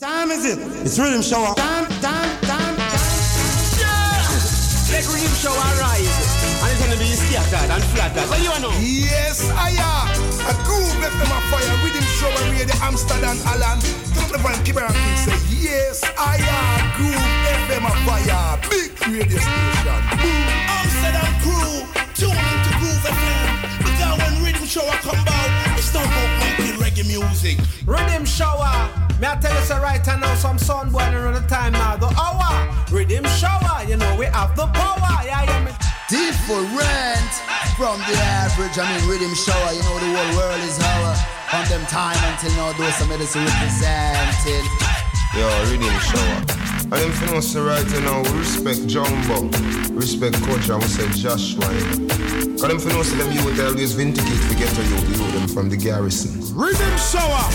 Time is it? It's Riddim Shower. Time, time, time, time. Yeah! Let Riddim Shower rise. And it's gonna be scattered and flattered. What do you know? Yes, I am. A groove left a fire. Riddim Shower radio Amsterdam Alan. Don't the van keep around and say, Yes, I am. Groove FM a fire. Big radio station. Boom. Amsterdam crew. Tune into Groove FM. Because when rhythm shower come out, music. Riddim Shower. Me I tell you so right now some sun boy around the time now. The hour. Riddim Shower. You know we have the power. Yeah yeah me. Different from the average. I mean Riddim Shower. You know the whole world is our. From them time until now those some medicine representing Yo, Riddim Shower And them for know say right now we respect Jumbo Respect Coach and we say Joshua Cause them for know say them youth always vindicate to get to you, you them from the garrison Riddim Shower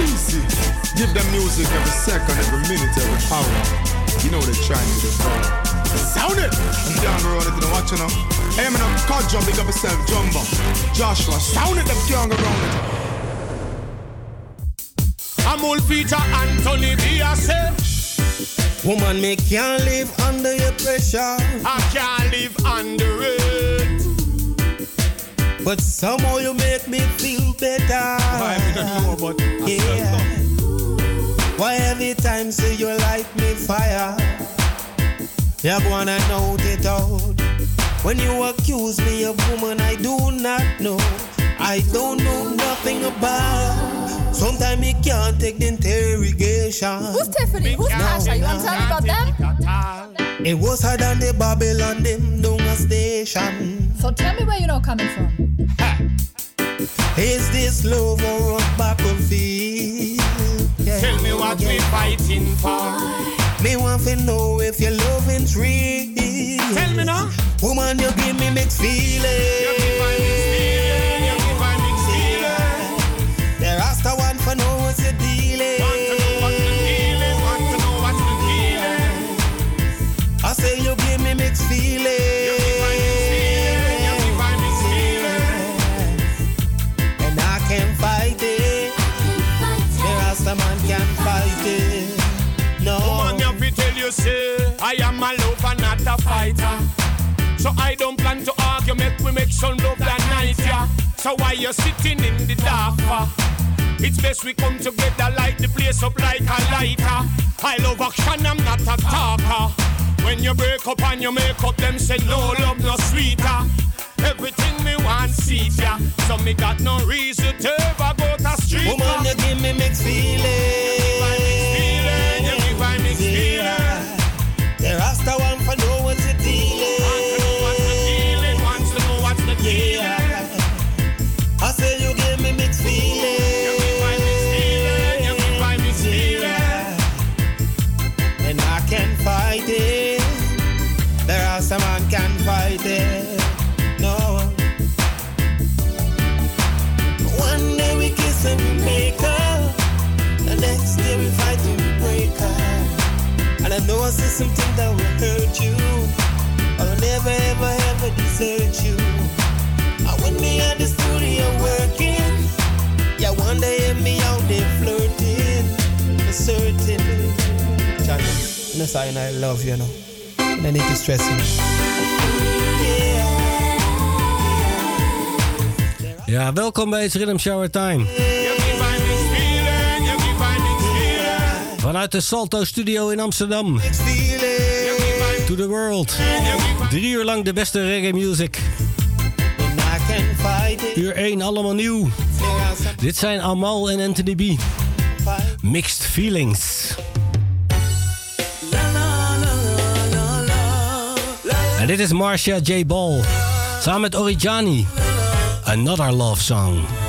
Easy. Give them music every second, every minute, every hour. You know they're trying to do Sound it! And down the road, you know what you know? Hey, man, I'm cut jump, big up yourself, Jumbo. Joshua, sound it, them can't go around it. I'm all feature Anthony Biase. Woman, me can't live under your pressure. I can't live under it. But somehow you make me feel better. Why I don't know about yeah. Why every time say you light me fire? You wanna know it out. When you accuse me of woman I do not know. I don't know nothing about. Sometimes me can't take the interrogation. Who's Tiffany? Who's Tasha? You want to tell me about them? It was hard than the Babylon them down a station. So tell me where you know coming from. Is this love or a battlefield? Yeah. Tell me what yeah. we fighting for. Me want to know if your loving's real. Tell me now. Woman, you give me mixed feelings. Fighter. So I don't plan to argue, make we make some love that night, yeah. So why you sitting in the dark for? It's best we come together, light the place up like a lighter. I love action, I'm not a talker. When you break up and you make up, them say no love, no sweeter. Everything me want see ya, so me got no reason to ever go to street. Woman, you give me mixed feelings. I know I say something that will hurt you. I will never ever ever desert you. And when me at the studio working, yeah, one day hear me out there flirting, certain. Johnny, you know, saying I love you, you know. And I need to stress you. Ja, welkom bij het Rhythm Shower Time. Vanuit de Salto Studio in Amsterdam. To the world. Drie uur lang de beste reggae music. Uur 1 allemaal nieuw. Dit zijn Amal en Anthony B. Mixed Feelings. En dit is Marcia J. Ball. Samen met Orijani. Another love song.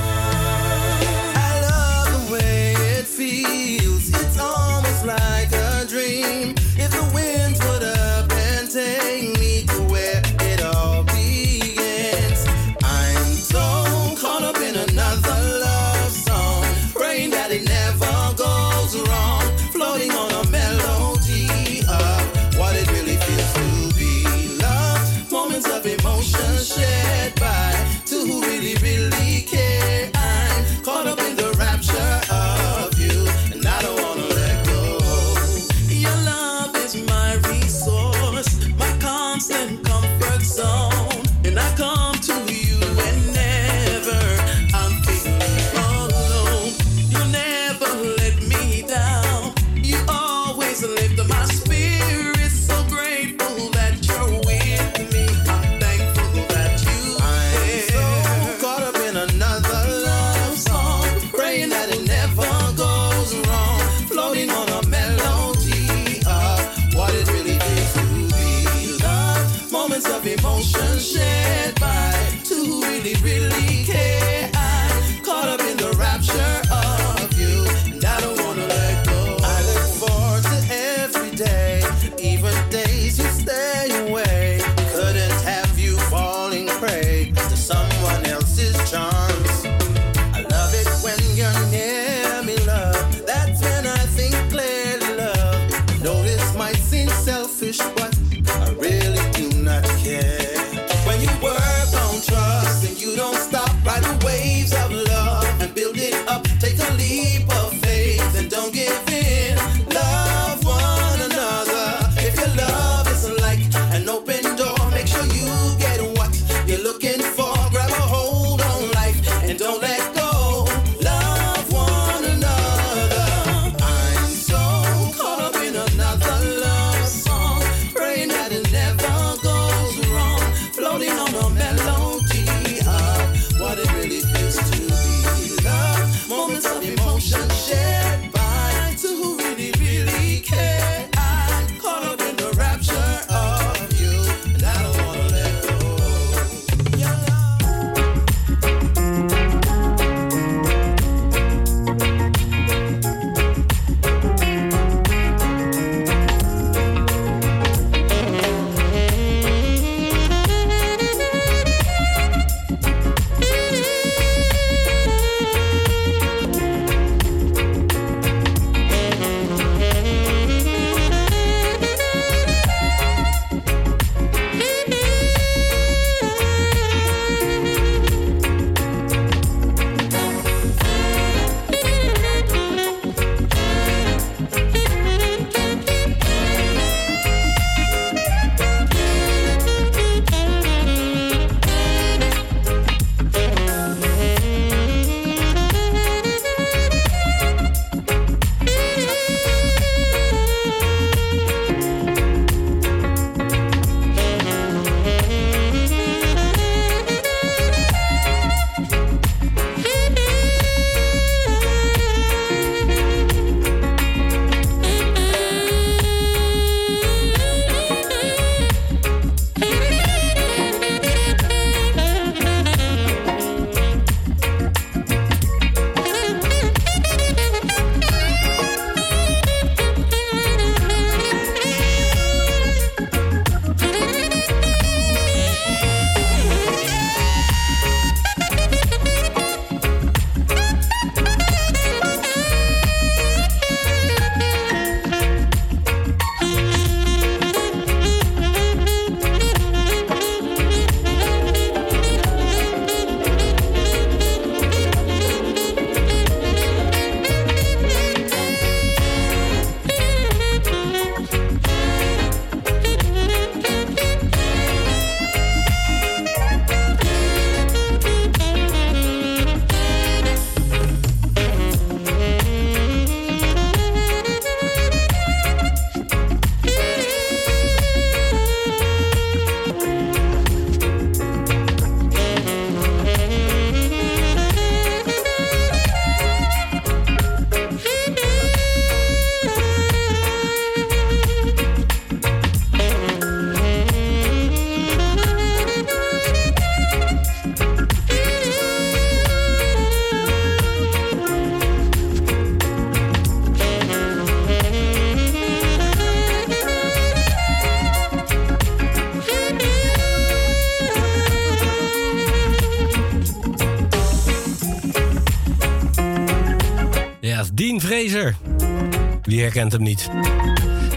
Herkent hem niet?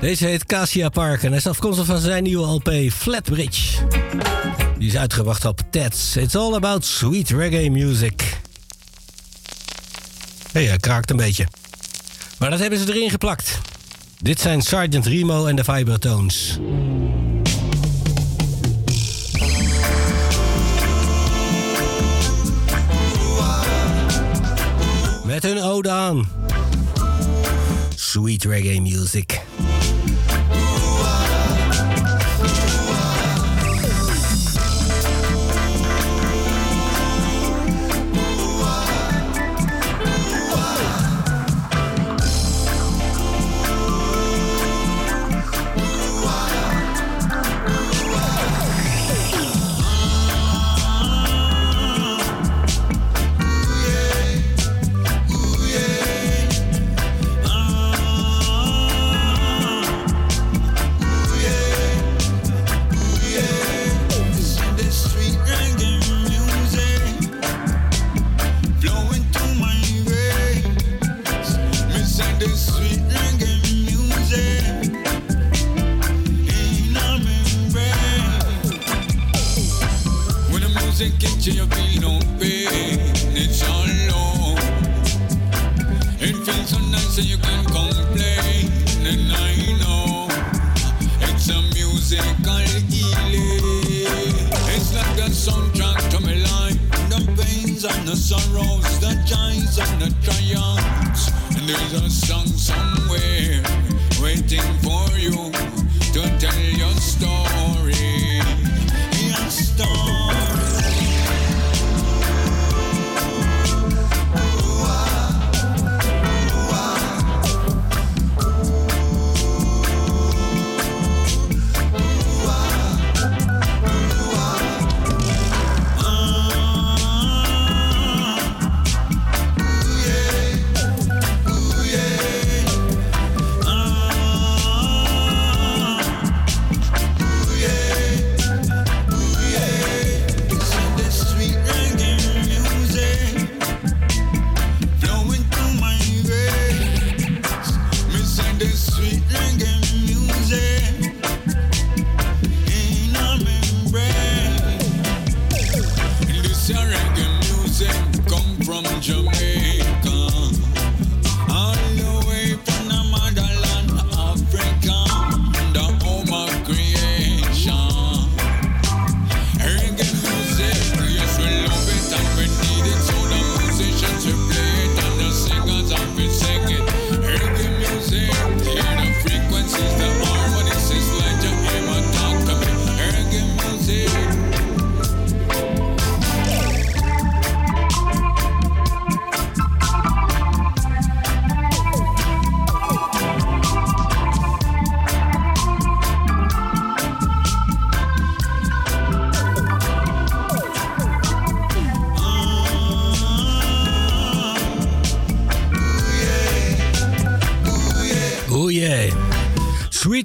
Deze heet Cassia Park en is afkomstig van zijn nieuwe LP Flatbridge. Die is uitgebracht op Ted's. It's all about sweet reggae music. Hé, hey, hij kraakt een beetje. Maar dat hebben ze erin geplakt. Dit zijn Sergeant Remo en de Vibratones. Met hun ode aan. Sweet reggae music. Junior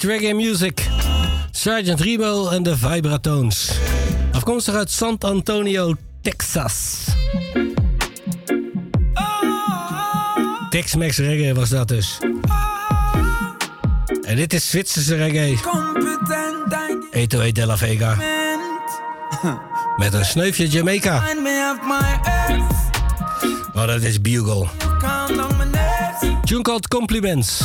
reggae music. Sergeant Remo en de Vibratones. Afkomstig uit San Antonio, Texas. Tex-Mex reggae was dat dus. En dit is Zwitserse reggae. Eto de la Vega. Met een sneufje Jamaica. Oh, dat is Bugle. Tune called Compliments.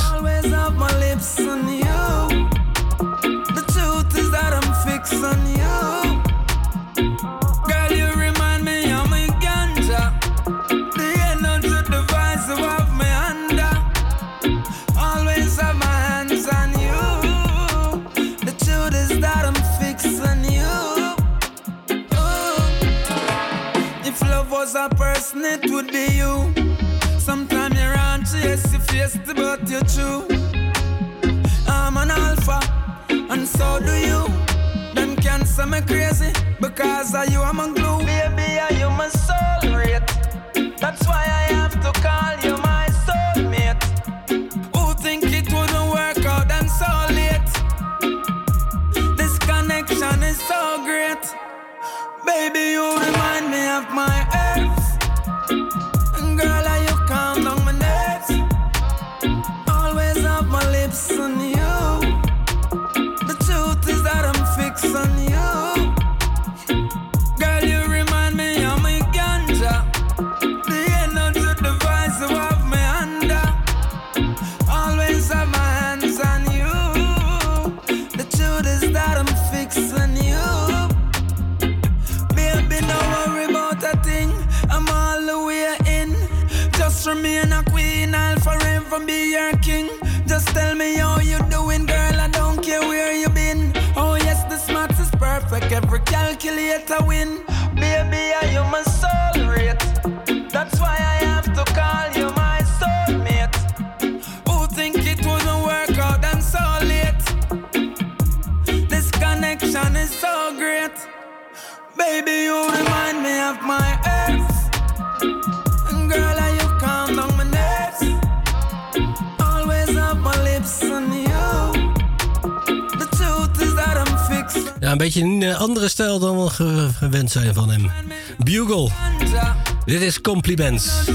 Dit is Compliments.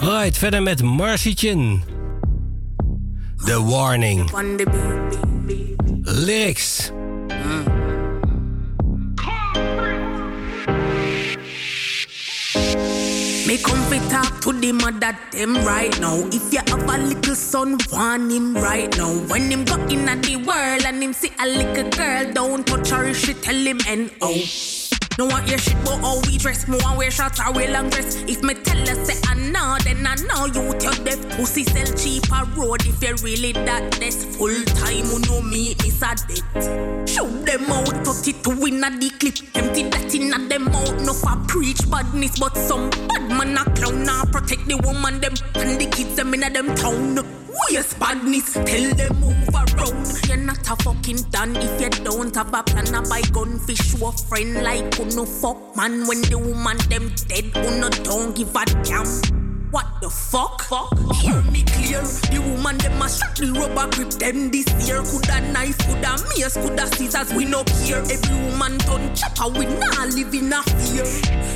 Right, verder met Chin. The Warning. Lyrics. Me come fi talk to the mother them right now. If you have a little son, warn him right now. When him go in at the world and him see a little girl, don't touch her. She tell him and oh. No want your shit, but how we dress. More wear shorts or wear long dress. If me tell her say ah, I know, then I know you tell deaf pussy sell cheaper road. If you really that that's full time, you know me is a debt. Show them out, to it to win a the clip. Empty that in a them out. No for preach badness, but some bad man a clown. Now protect the woman them and the kids them in a them town. Yes, badness, tell them move around. You're not a fucking done if you don't have a plan. A buy gun show a friend like who no fuck man. When the woman them dead, who no don't give a damn. What the fuck? fuck? Hear me clear. The woman them a shot the rubber grip them this year. Coulda knife, coulda mace, coulda scissors. We no care. Every woman done chopper. We not live in a fear.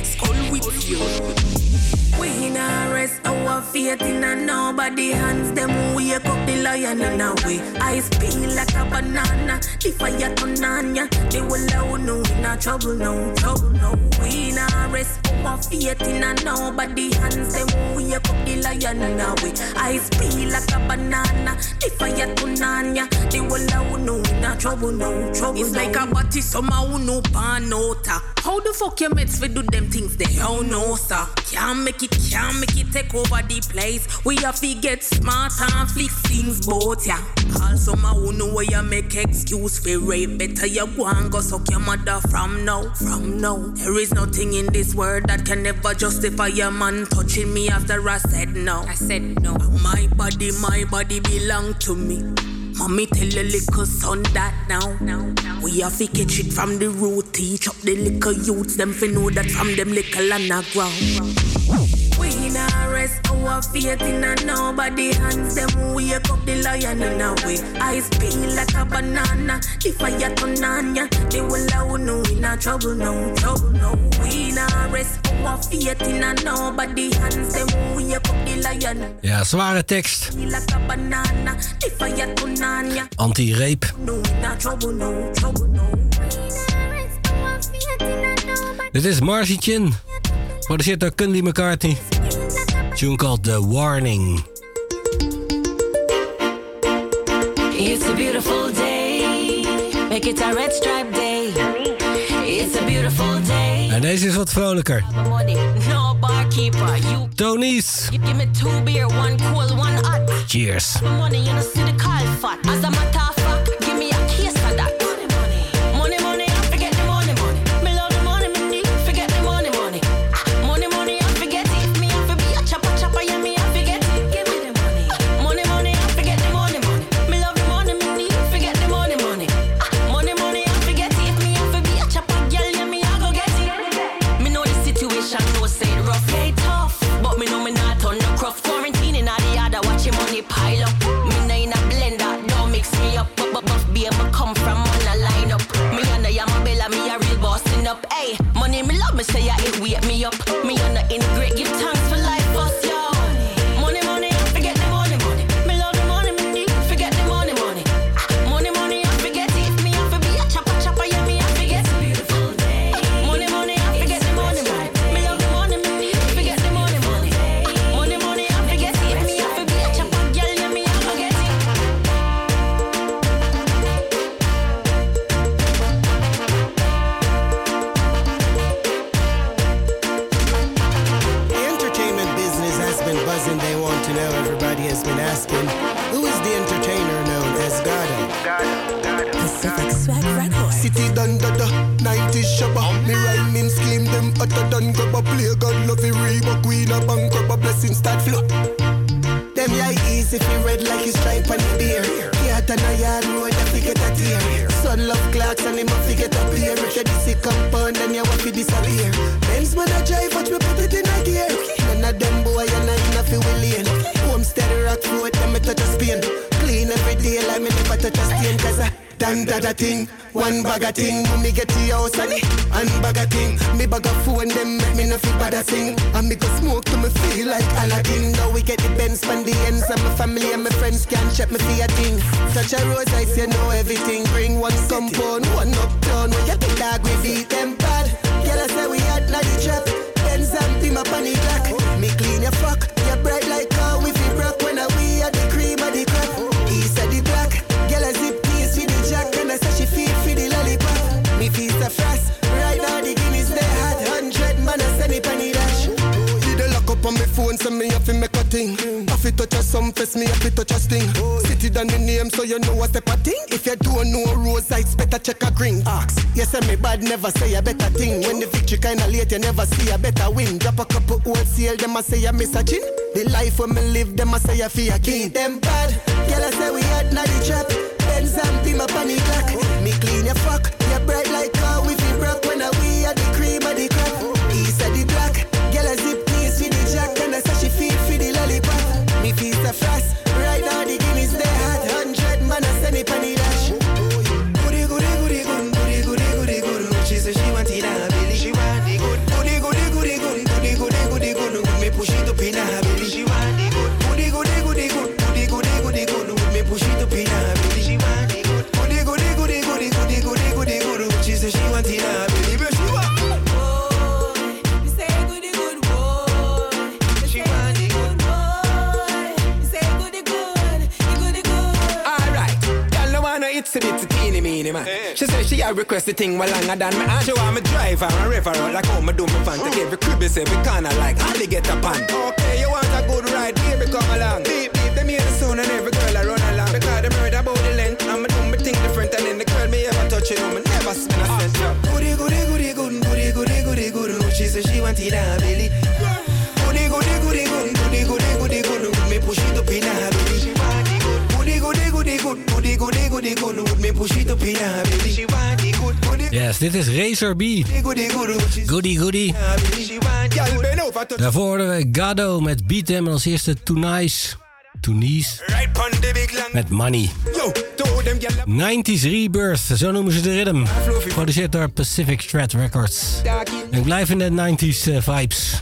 Skull with fear. We not rest our faith in a nobody hands. Them wake up the lion in a way. Eyes peel like a banana. The fire turn on ya. They will allow no in a trouble, no trouble, no. We not rest our faith in a nobody hands. Them wake up the lion in a way. Eyes peel like a banana. The fire turn on ya. They will allow no in a trouble, no trouble. It's like a body somehow no panota. How the fuck your mates fi do them things they don't know, sir? Can't make it, can't make it take over the place. We have to get smart and fix things both, yeah. Someone who know where you make excuse for rape. Better you go and go suck your mother from now, from now. There is nothing in this world that can ever justify a man touching me after I said no. I said no. My body, my body belong to me. Mommy tell your little son that now. We have to catch it from the root, teach up the little youths, them fi know that from them little underground. We not rest our faith in a nobody hands. Them wake up the lion in a way. Eyes peel like a banana. The fire turn on ya. They will allow no in a trouble, no trouble, no. We not rest our faith in a nobody hands. Them wake up the lion. Ja, zware tekst. Like a banana. The fire turn on ya. Anti-rape. No in a trouble, no trouble, no. Dit is Marcy Chin. Geproduceerd door Cundy McCarthy. Tune called The Warning. It's a beautiful day. Make it a red stripe day. It's a beautiful day. En deze is wat vrolijker. No barkeeper. You Tony's. you give me two beer, one cold, one hot. Cheers. Money, you know, see the call fat. As a matter gun, love it queen a bank, grab a blessing start flow. Them yeah easy fi red like his stripe on the beer. Cat and a yard road, you fi get a tear. Son love clocks and him a fi get a beer. If you this compound, then you want fi disappear. Benz man a drive, watch me put it in a gear. None of them boy and I a fi will. Homestead rock foot, them me touch a Spain. Clean every day like me never touch a stain. Cause I done that a thing, one bag a thing. Me get to your house and and bag a thing. Me bag a phone, them make me no feel bad a thing. And me go smoke to me feel like Aladdin. Now we get the Benz from the ends and my family and my friends can't check me for a thing. Such a rose ice, you know everything. Bring one compound, one uptown. When you big dog, we beat them bad. Girl, I say we had not the trap. Benz and up on the black. To touch a some face, me have to touch a sting. City down the name, so you know what's a thing. If you don't know rose, I better check a green. Ask. Yes, I me bad, never say a better thing. When the victory kinda late, you never see a better win. Drop a couple wholesale, them a say I miss a chin. The life when me live, them a say I feel a king. Them bad, girl I say we had not the trap. Benz and beam up on clock. Me clean your fuck, you bright like request the thing well longer than me. And she want me drive her and rev her out like how me do me fan. Take every crib we kinda like Holly get a pan. Okay, you want a good ride, baby come along. Beep beep, them hear the sound and every girl I run along. Because them heard about the length, and me do me thing different. And then the girl me ever touch you know me never spin a cent. Goody goody goody good, goody goody goody good. She say she want it a belly. Yes, dit is Razor B. goody goody. Daarvoor hoorden we Gado met Beat Them en als eerste big land. met Money. Yo, to them girl 90s Rebirth, zo noemen ze de rhythm. Geproduceerd door Pacific Threat Records. En ik blijf in de 90s eh, vibes.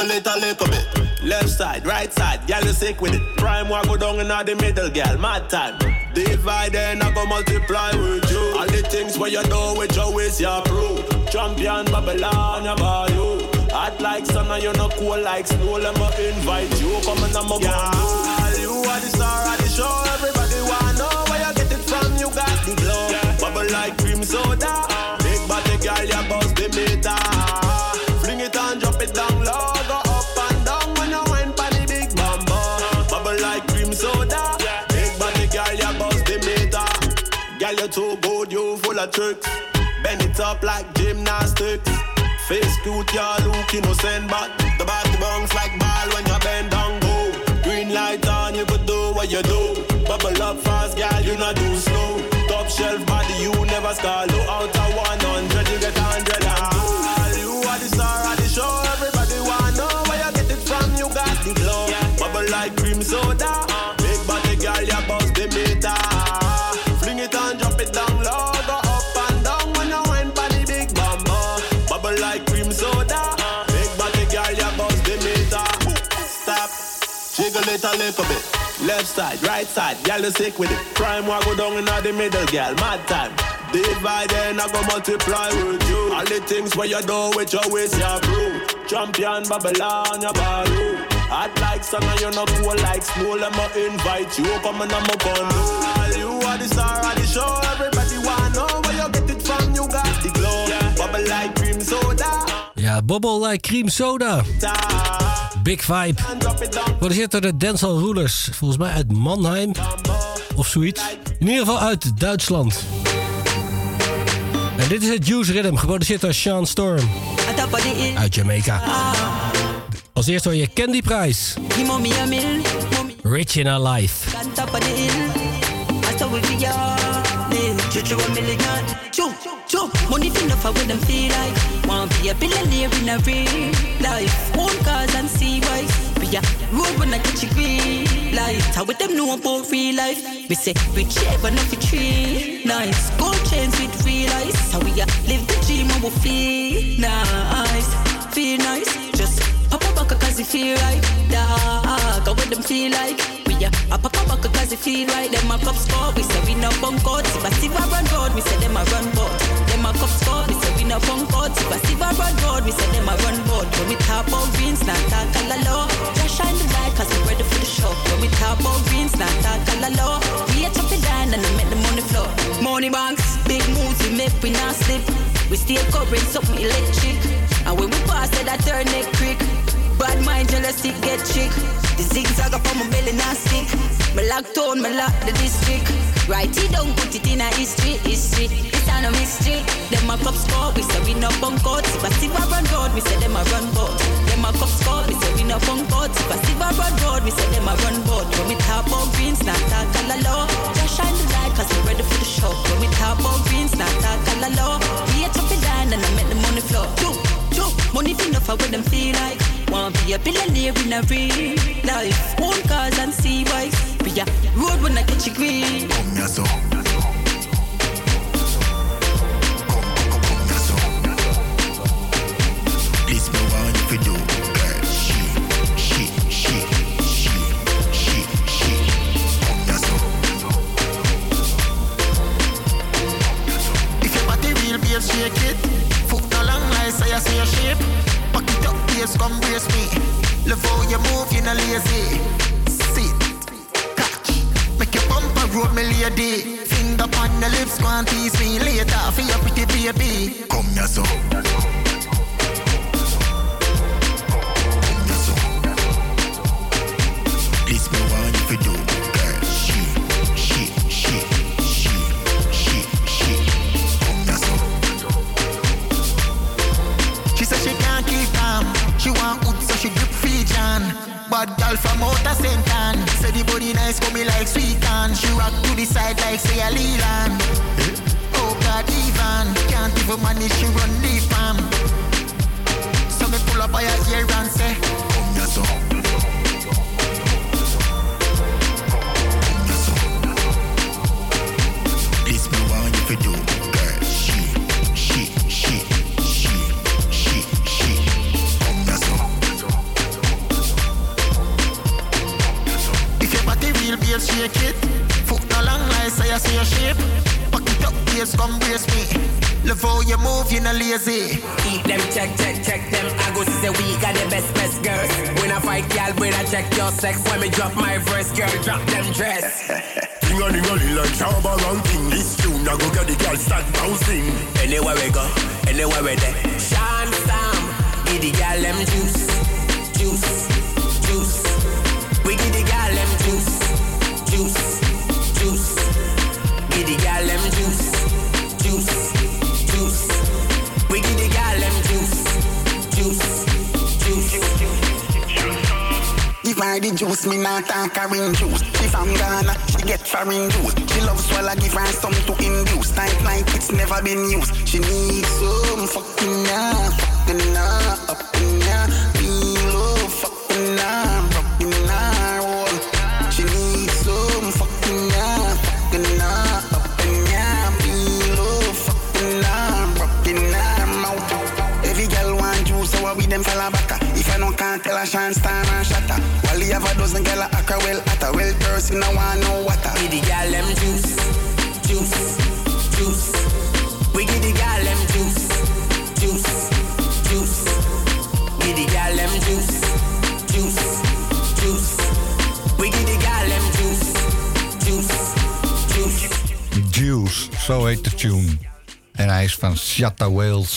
Jiggle it a little bit. Left side, right side, girl you sick with it. Prime walk go down in the middle, girl. Mad time. Divide and I go multiply with you. All the things where you do with your waist, you prove. Champion Babylon, buy you. Hot like sun and you not cool like snow. Let me invite you. Come and I'm a yeah. You are the star of the show. Everybody wanna know where you get it from. You got the glow. Bubble like cream soda. Big body girl, you tricks. Bend it up like gymnastics. Face cute, you look innocent, but the body bounce like ball when you bend down go. Green light on, you could do what you do. It a little bit. left side, right side, girl you sick with it. Crime will go down in the middle, girl, mad time. Divide then I go multiply with you. All the things where you do with your waist, your brew. Champion Babylon, your ballroom. Hot like sun and you not cool like snow. Let me invite you, come and I'm a condo. All you are the star of the show. Everybody wanna know where you get it from. You got the glow. Bubble like cream soda. Ja, Bobble Like Cream Soda. Big Vibe. Geproduceerd door de Dancehall Rulers. Volgens mij uit Mannheim. Of zoiets. In ieder geval uit Duitsland. En dit is het Juice Rhythm. Geproduceerd door Sean Storm. Uit Jamaica. Als eerste hoor je Candy Price. Rich in our life. Money fi enough of what them feel like. Want be a billionaire in a real life. Own cars and see why. Be a road when I catch a green light. How with them know about real life? We say rich but not for tree. Nice gold chains with real ice. How we a live the dream and we feel nice, feel nice. Just pop a bucket cause it feel right. Dog, what them feel like. A pop a bucket cause it feel right. Them a cup score. We say we no bunk out. If I see a run road, we say them a run boat. Them a cup score. We say we no bunk out. If I see a run road, we say them a run boat. When we talk about greens, not talk a la low. Just shine the light cause we ready for the show. When we talk about greens, not talk a la low. We a chop it down and I make the money flow. Money banks, big moves we make, we not slip. We still covering something electric. And when we pass it, I turn it quick. Bad mind, jealousy, get chick. The zigzag up on my belly, not stick. Me lock tone, me lock the district. Write it down, put it in a history, history. It's not a mystery. Them a cup score, we say we no bunk out. If I see a run road, we say them a run boat. Them a cup score, we say we no bunk out. If I see a run road, we say them a run boat. When we talk about greens, not talk a la low. Just shine the light, cause we ready for the show. When we talk about greens, not talk a la low. We a chop it down and I make the money flow. Choo. Money fi enough for what them feel like. Want be a billionaire in a real life. Own cars and see why. Be a road when I catch a green.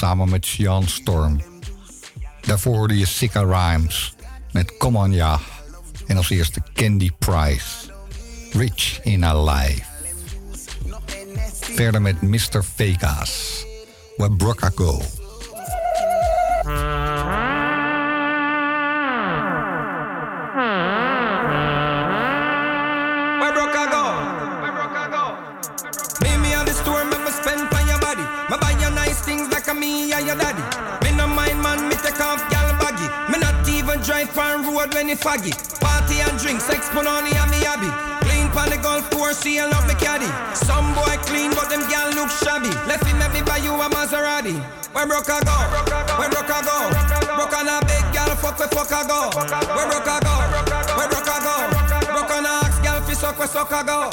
Samen met Sean Storm. Daarvoor hoorde je Sika Rhymes met Come On Ya. En als eerste Candy Price, Rich in a Life. Verder met Mr. Vegas, Where Go. Broke I go? Where broke I go? Broke on a big gal, fuck where fuck I go? Where broke I go? Where broke I go? Broke on a axe gal, fi suck where suck I go?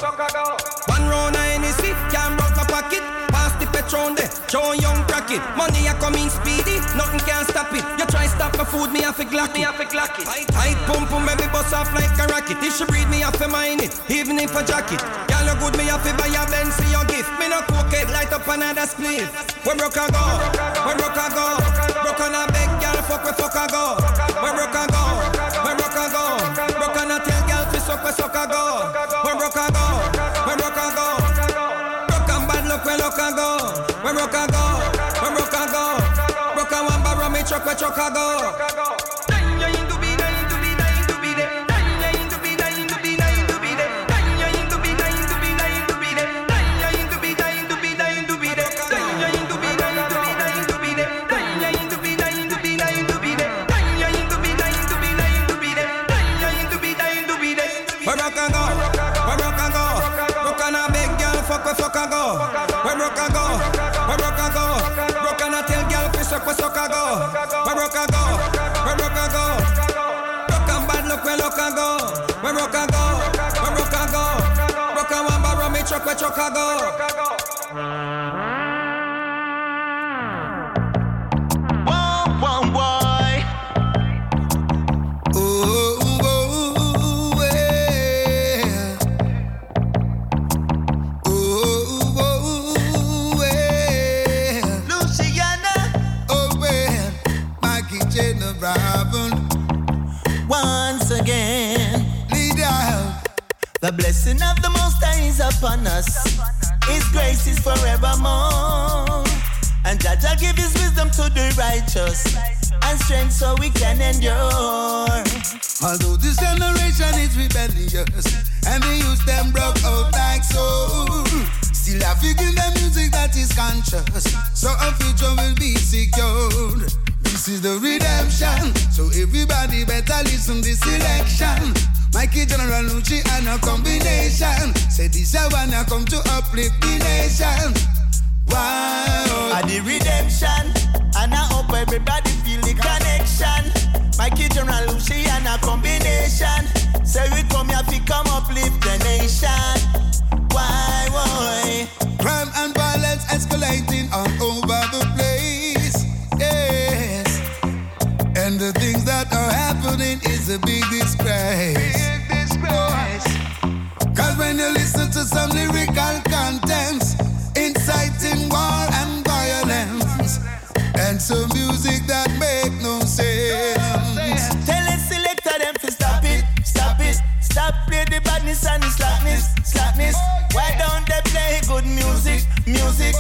One round of Hennessy, can't broke my pocket. Pass the Patron there, Joe Young crack it. Money a come in speedy, nothing can stop it. You try stop my food, me have to glock it. Me have to glock it. Tight pump pump, baby bust off like a rocket. If she breed me, have to mine it, even if a jacket. Girl, you good, me have to buy a another split. Where broke I go? Where broke I go? Broke on a big girl, fuck where fuck I go? Where broke I go? Where broke I go? Broke on a tell girl, fi suck where suck I go? Where broke I go? Where broke I go? Broke and bad luck where luck I go? Where broke I go? Where broke I go? Broke and one barrow me truck where truck I go? I go? Where rock I go? Where rock I go? Rock and bad look where I go? Where rock I go? Where rock I go? Rock and one barrow me truck where truck go? Once again, Lead out. the blessing of the Most High is upon us. His grace is forevermore. And Jah Jah give his wisdom to the righteous and strength so we can endure. Although this generation is rebellious and they use them broke out like so, still I figure the music that is conscious, so a future will be secured. This is the redemption, so everybody better listen this selection. Mikey General Luciano a combination. Say this I wanna come to uplift the nation. Wow. At the redemption, and I hope everybody feel the connection. Mikey General Luciano combination. Say we come here to come uplift the nation. Why, why? Crime and violence escalating all over the place. The things that are happening is a big disgrace. Big disgrace. Cause when you listen to some lyrical contents, inciting war and violence, and some music that make no sense. Tell the selector them to stop it, stop it, stop play the badness and the slackness, slackness. Why don't they play good music, music?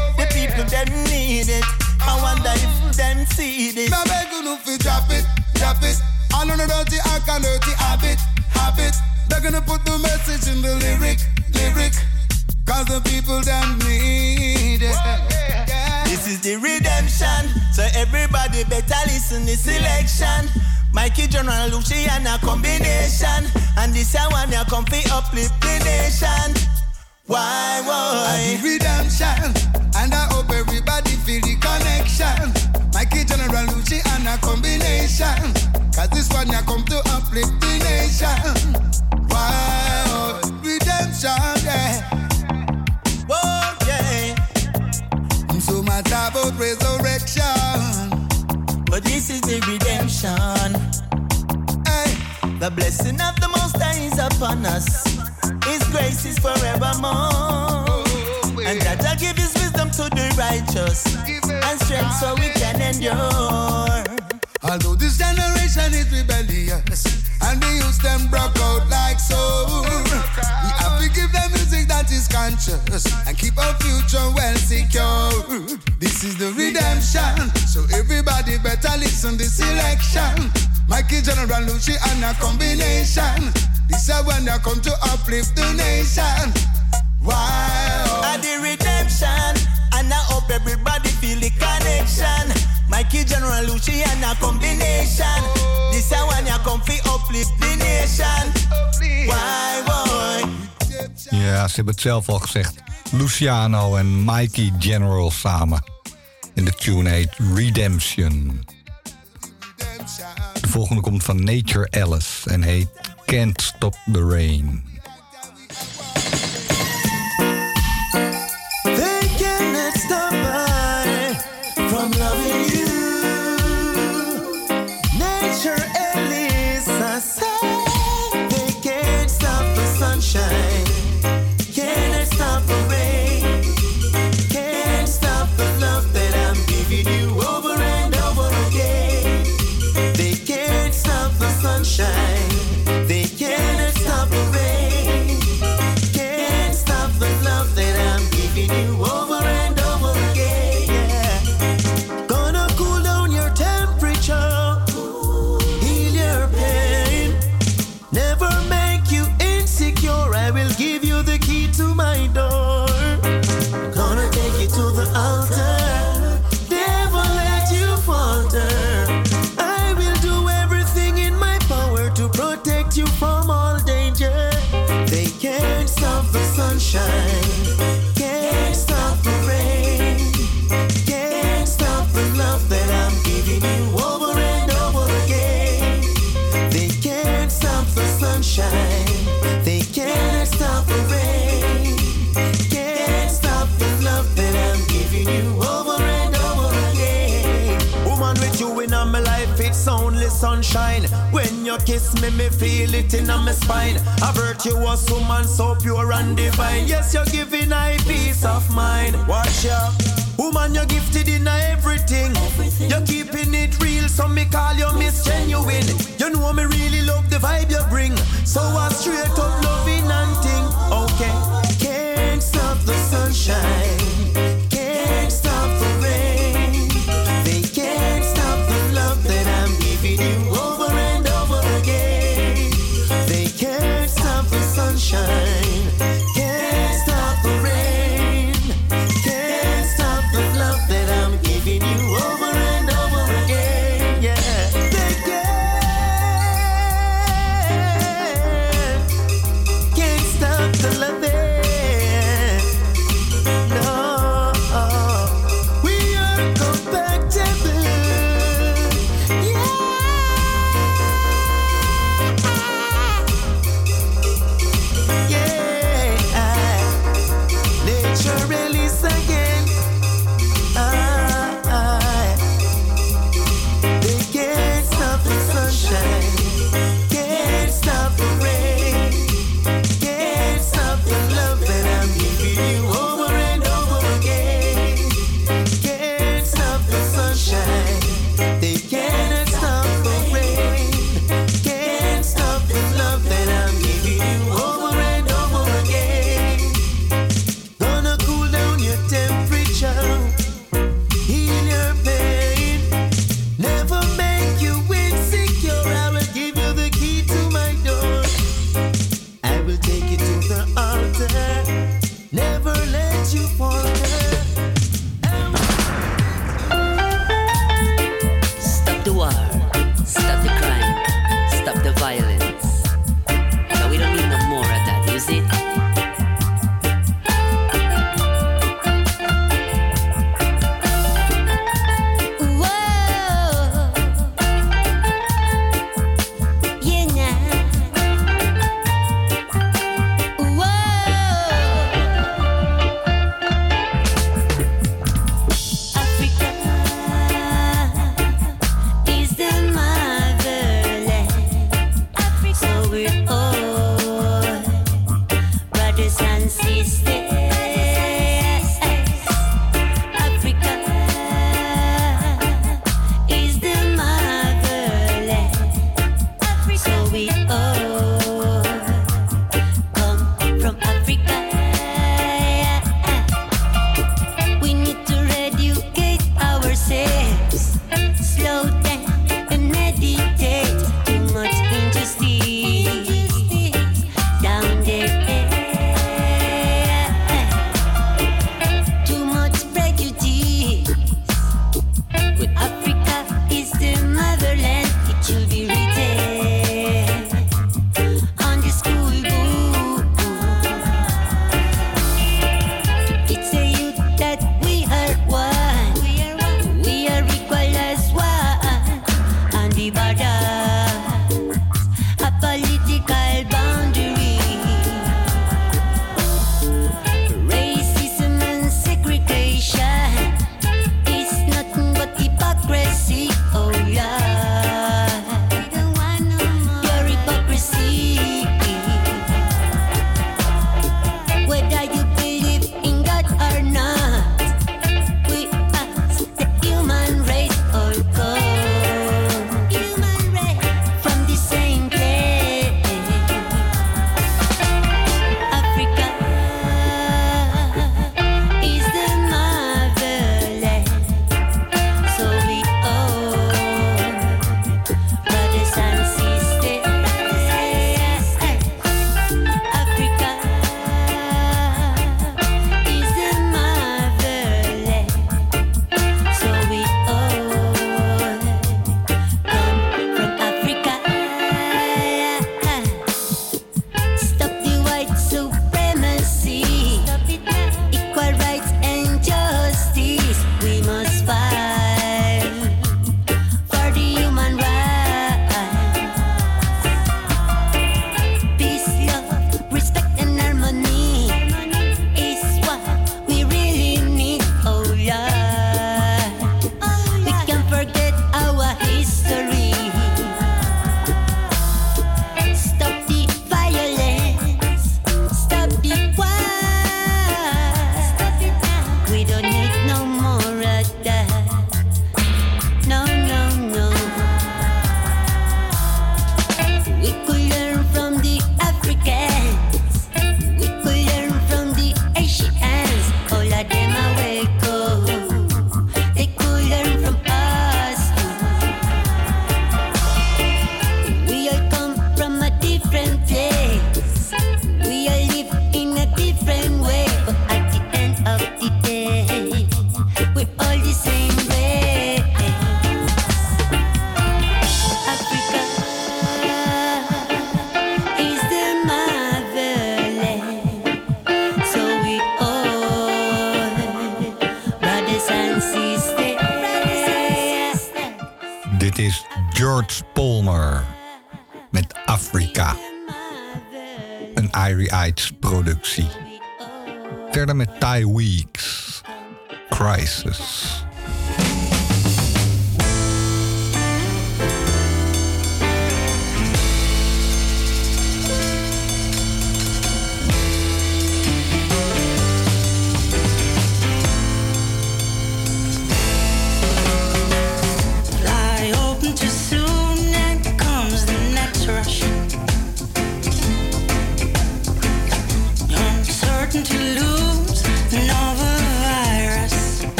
See this. Now beg you fi drop it, drop it. All on the dirty act and dirty habit, habit. They're gonna put the message in the lyric, lyric. Cause the people them need it. This is the redemption, so everybody better listen the selection. Mikey General Luciano combination, and this I want ya come fi uplift the nation. Why, why? I redemption, and I hope everybody feel the connection. Mikey General Lucci and a combination. Cause this one ya come to uplift the nation. Wow, oh, redemption, yeah. Oh, yeah. I'm So mad about resurrection. But this is the redemption. The blessing of the Most High is upon us. His grace is forevermore. And that I give His wisdom to the righteous and strength so we can endure. Although this generation is rebellious and they use them broke out like so, we have to give them music that is conscious and keep our future well secure. This is the redemption, so everybody better listen this election. Mikey General Lucci and a combination. This is when they come to uplift the nation. Wow. At the redemption, and I hope everybody feel the connection. Mikey General Lucci and a combination. This is when you come fi uplift the nation. Why boy? Ja, ze hebben het zelf al gezegd. Luciano en Mikey General samen. En de tune heet Redemption. De volgende komt van Nature Alice en heet Can't Stop the Rain. Sunshine. When you kiss me, me feel it in my spine. A virtuous woman, so pure and divine. Yes, you're giving I peace of mind. Watch ya. Woman, you're gifted in everything. You're keeping it real, so me call you Miss Genuine. You know me really love the vibe you bring. So I straight up loving and thing. Okay. Can't stop the sunshine.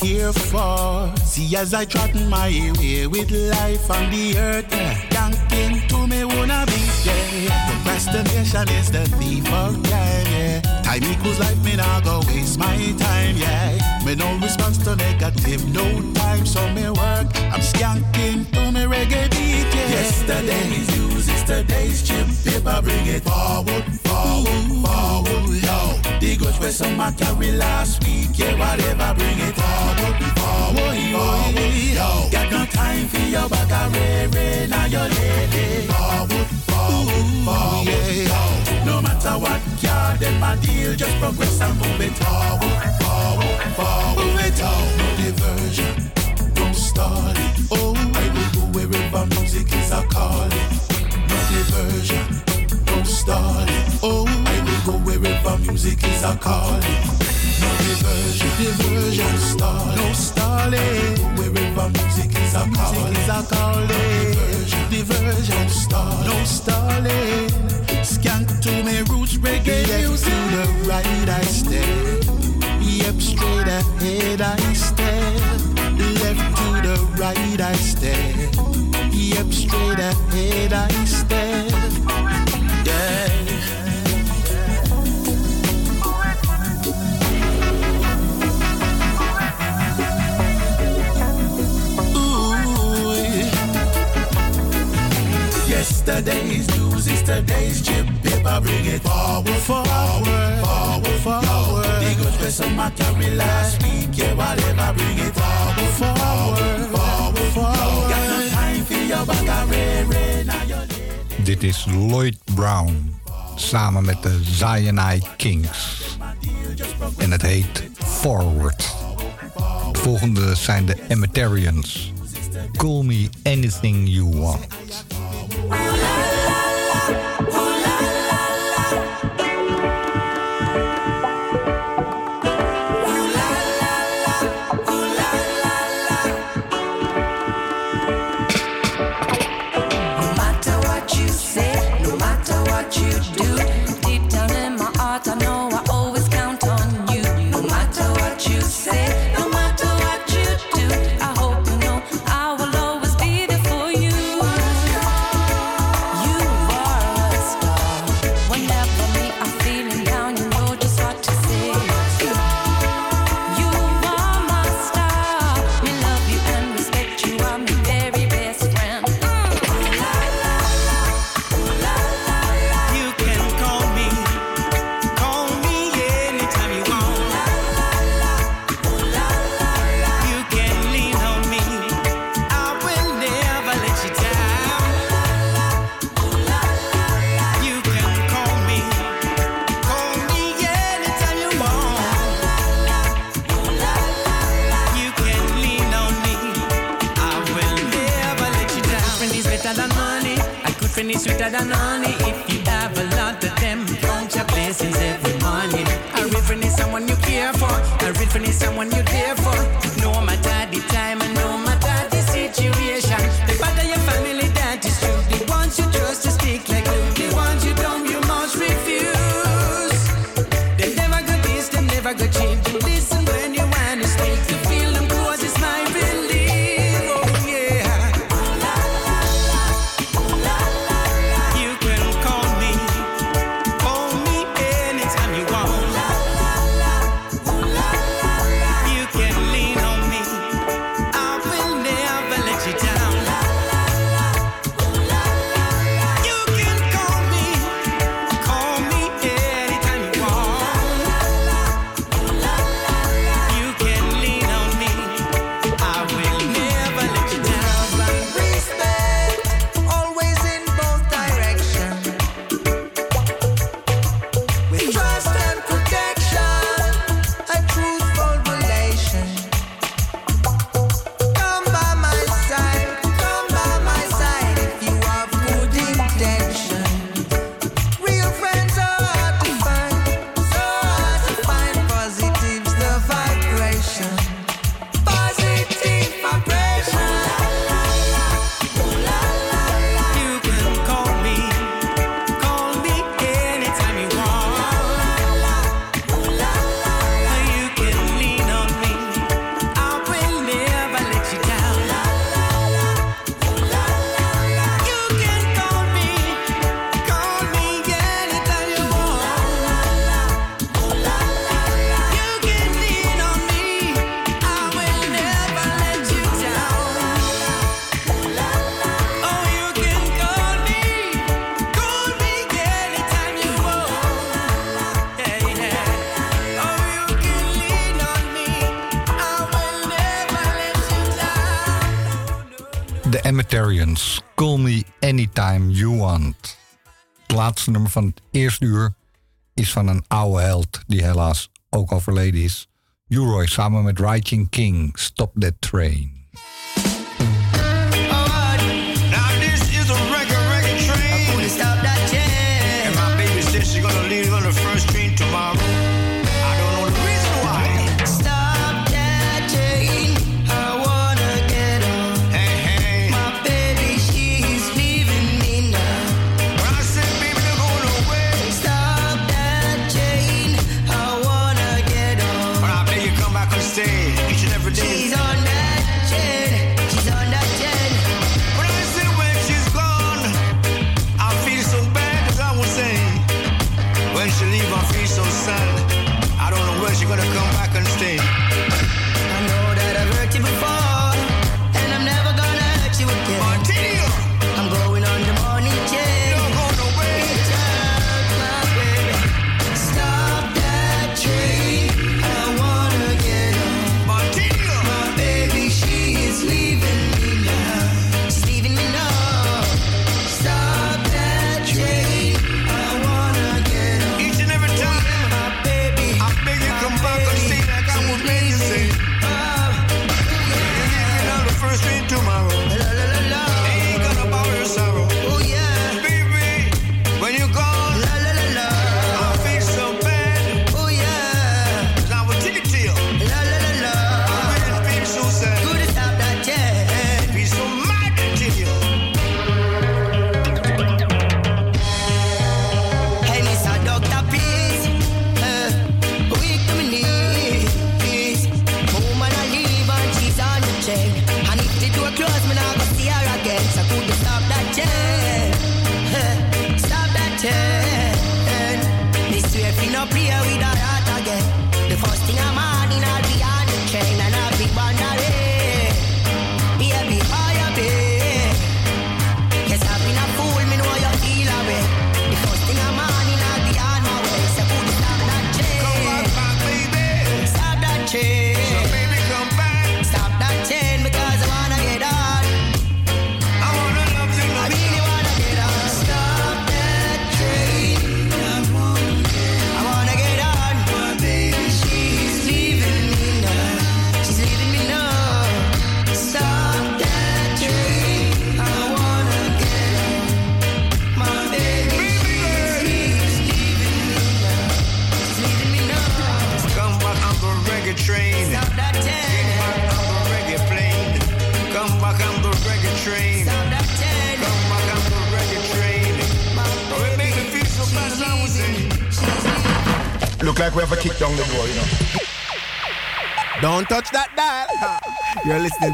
Here for. See, as I trot my way with life on the earth, yeah. Yanking to me wanna be there. Procrastination is the thief of time, yeah. Time equals life, me nah go waste my time, yeah. Me no response to negative, no time, so me work. I'm skanking to me reggae beat, yeah. Yesterday's news is today's chip paper, bring it forward, forward, forward, yo. The goods where some carry last week, yeah, whatever, bring it forward, forward, forward, yo. Got no time for your ray, now your lady. Forward, forward, forward, yo. No matter what yard them a deal, just progress and move it forward, forward, forward, move it on. No diversion, stalling. Oh, I will go wherever music is a calling. No diversion, stalling. Oh, I will go wherever music is a calling. No diversion, diversion, stalling, no stalling. Wherever music is a calling, is a calling. Diversion, diversion, stalling, no stalling. Skank to me roots reggae music. to the right I step. Yep, straight ahead I step. Left to the right I step. Yep, straight ahead I step. Bring it forward, forward. Bring it forward, forward, Dit is Lloyd Brown. Samen met de Zionite Kings. En het heet Forward. De volgende zijn de Emetarians. Call me anything you want. laatste nummer van het eerste uur is van een oude held die helaas ook overleden is. Uroy samen met Riding King, Stop That Train.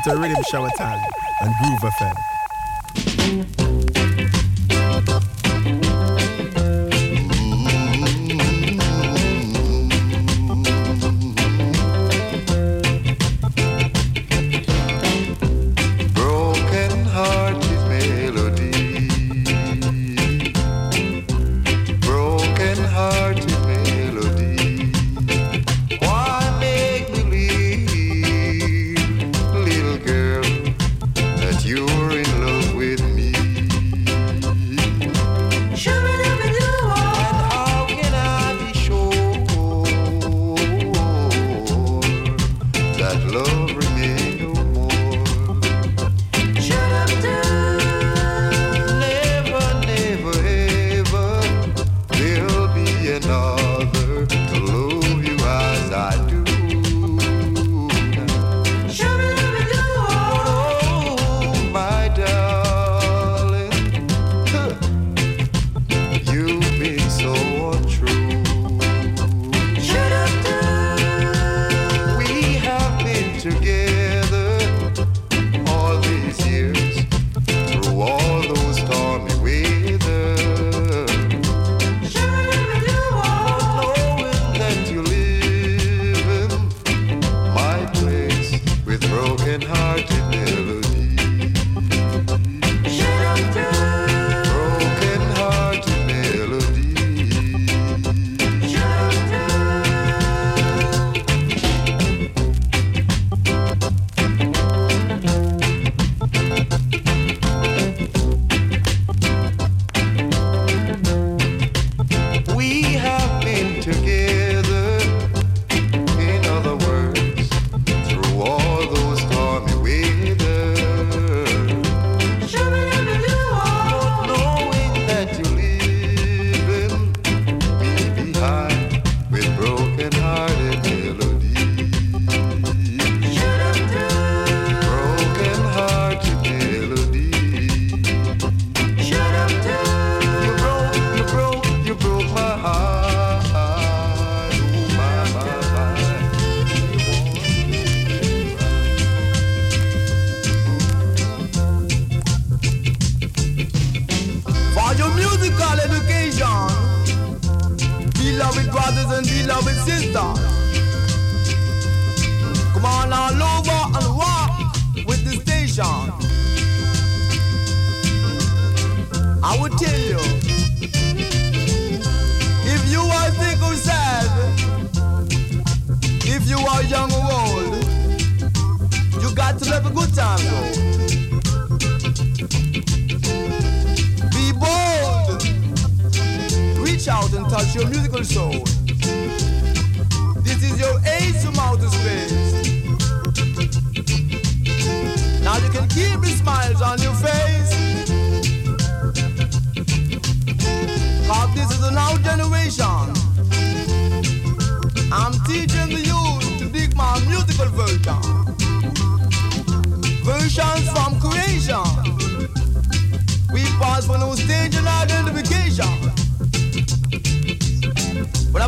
to Riddim Shower Time and Groove FM.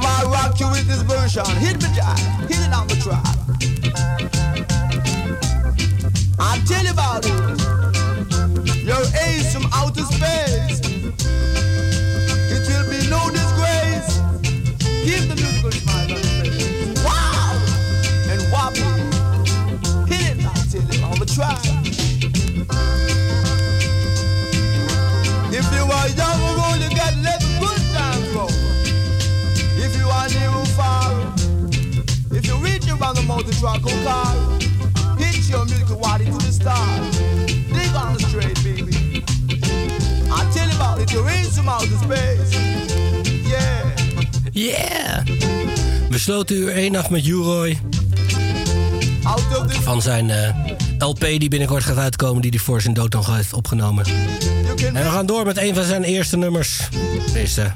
I rock you with this version. Hit me jive, hit it on the track. I'll tell you about it. truck or car. Hit your music wadi to the stars. Dig on the straight, baby. I tell you about it, you're in some outer space. Yeah. Yeah. We sloten uur 1 af met Juroy. Van zijn eh, uh, LP die binnenkort gaat uitkomen, die hij voor zijn dood nog heeft opgenomen. En we gaan door met een van zijn eerste nummers. Deze.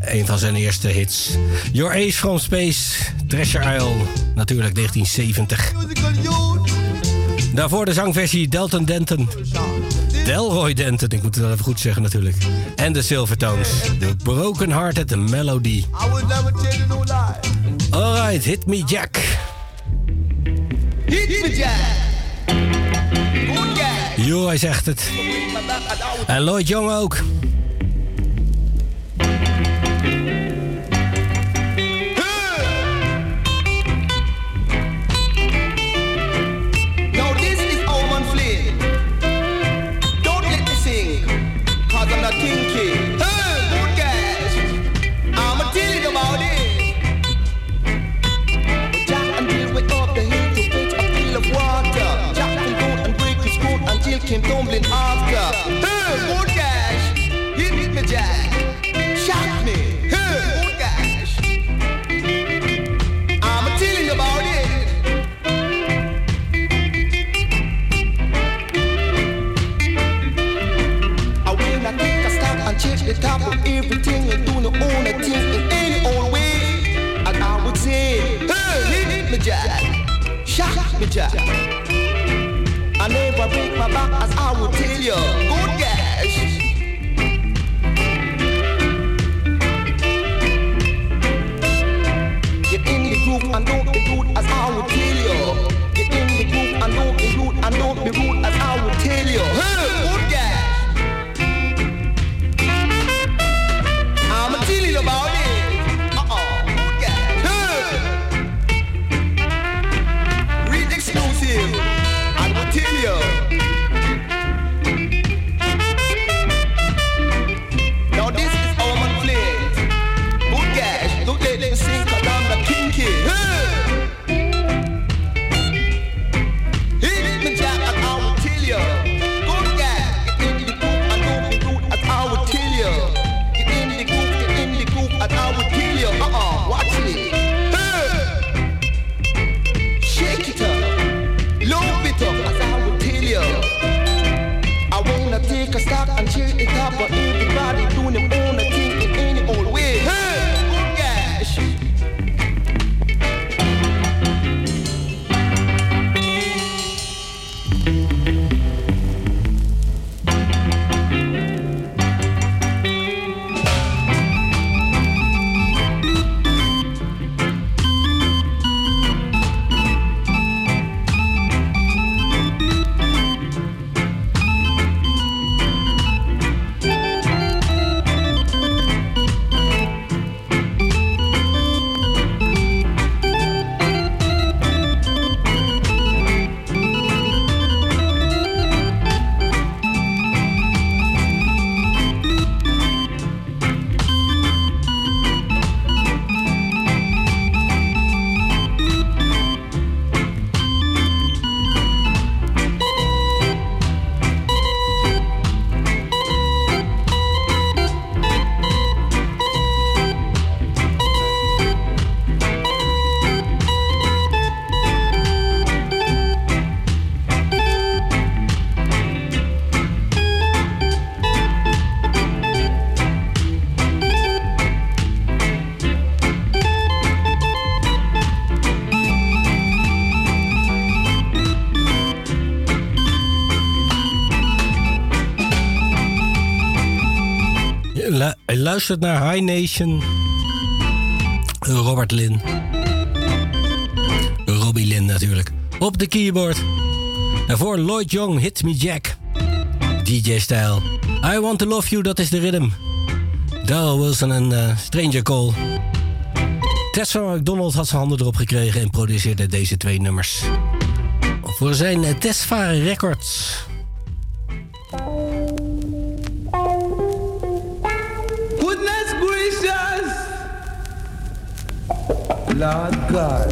Een van zijn eerste hits. Your Ace from Space, Treasure Isle, natuurlijk 1970. Daarvoor de zangversie Delton Denton. Delroy Denton, ik moet het even goed zeggen natuurlijk. En de Silvertones, The Broken Hearted Melody. Alright, hit me Jack. Hit me Jack. Jo, zegt het. En Lloyd Jong ook. Julio. Luistert naar High Nation. Robert Lin. Robbie Lin natuurlijk. Op de keyboard. Daarvoor Lloyd Young, Hit Me Jack. DJ-stijl. I Want To Love You, dat is de rhythm. Darryl Wilson en eh, Stranger Call. Tess van McDonald had zijn handen erop gekregen en produceerde deze twee nummers. Voor zijn uh, Tesfare Records. God.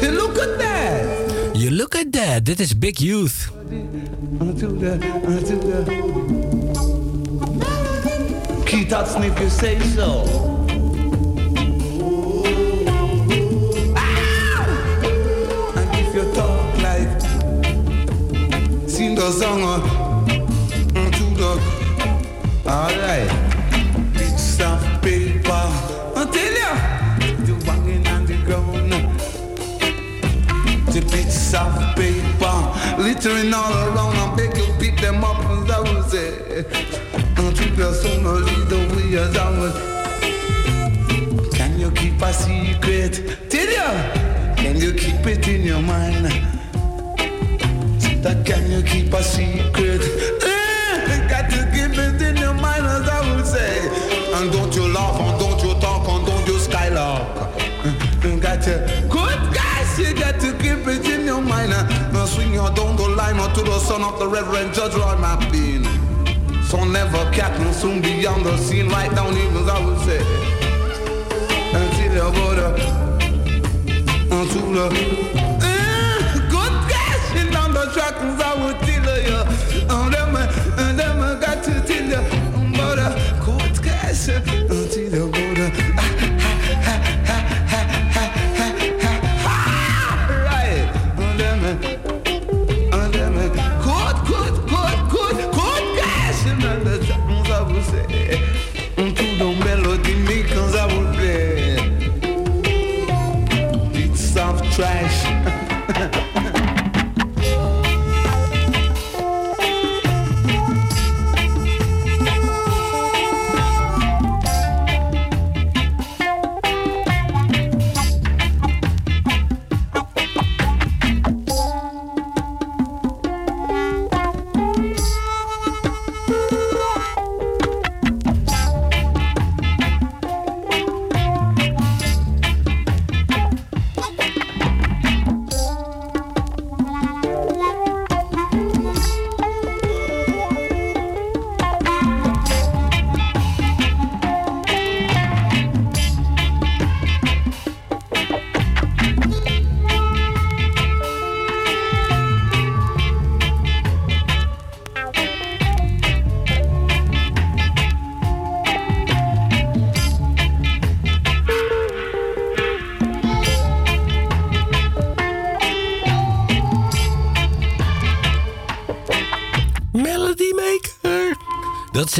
Say, look at that! You look at that, dit is Big Youth. Unto the, unto the. Keith Hudson, if you say so. Ah! And if you talk like, sing the song uh, unto the, alright, bits paper all around. I beg you pick them up and I will say, until the sun lead the way as I will. Can you keep a secret? Tell ya, can you keep it in your mind? That can you keep a secret? Eh, got to keep it in your mind as I will say. And don't you laugh and don't you talk and don't you skylark. You got to, good guys, you got to keep it mind. Now swing your down the line or to the son of the Reverend Judge Roy Mappin. So never will soon be on the scene right down even I would say. Until you go to, until the, Eh, good in down the track I would tell you. And them, and them got to tell you. But uh, good guys,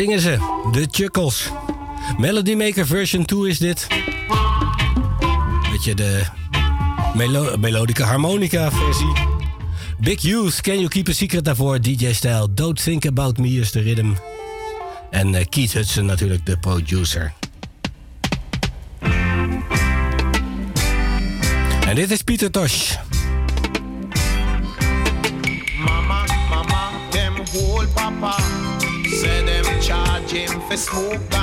zingen ze, de Chuckles. Melody Maker version 2 is dit. Weet je, de melo harmonica versie. Big Youth, Can You Keep a Secret daarvoor, DJ-stijl. Don't Think About Me is de rhythm. En eh, Keith Hudson natuurlijk, de producer. En dit is Pieter Tosh. Smoke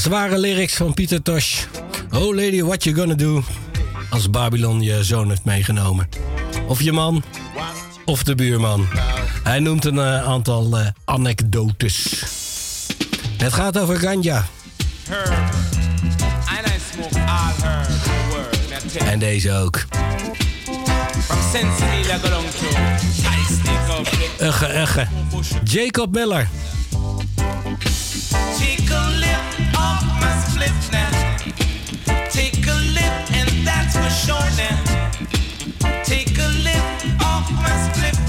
zware lyrics van Pieter Tosh. Oh lady, what you gonna do? Als Babylon je zoon heeft meegenomen. Of je man, of de buurman. Hij noemt een eh, aantal eh, anekdotes. Het gaat over ganja. En deze ook. Ugge, ugge. Jacob Miller. lift now. Take a lift, and that's for sure now. Take a lift off my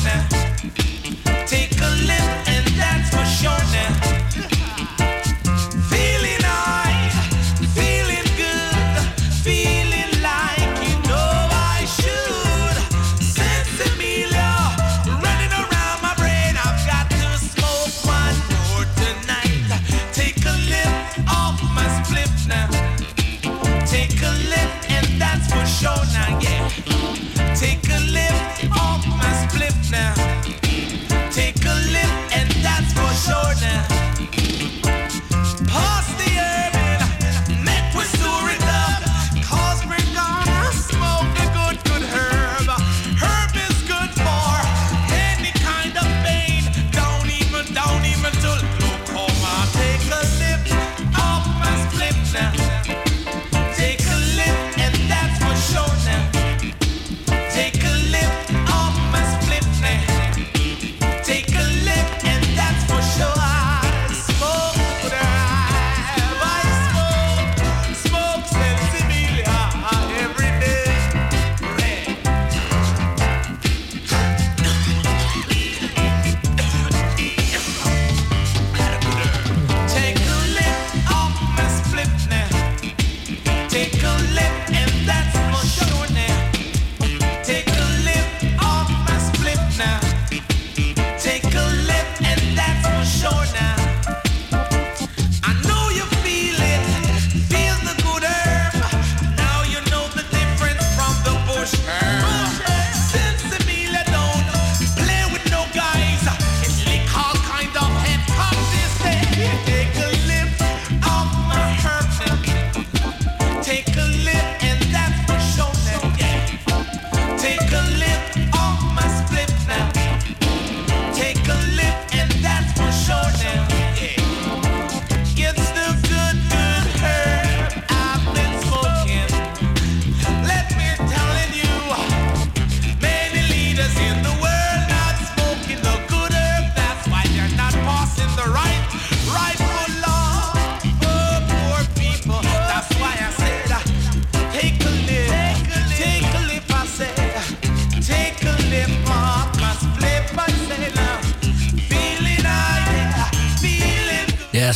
now. Take a lift, and that's for sure now.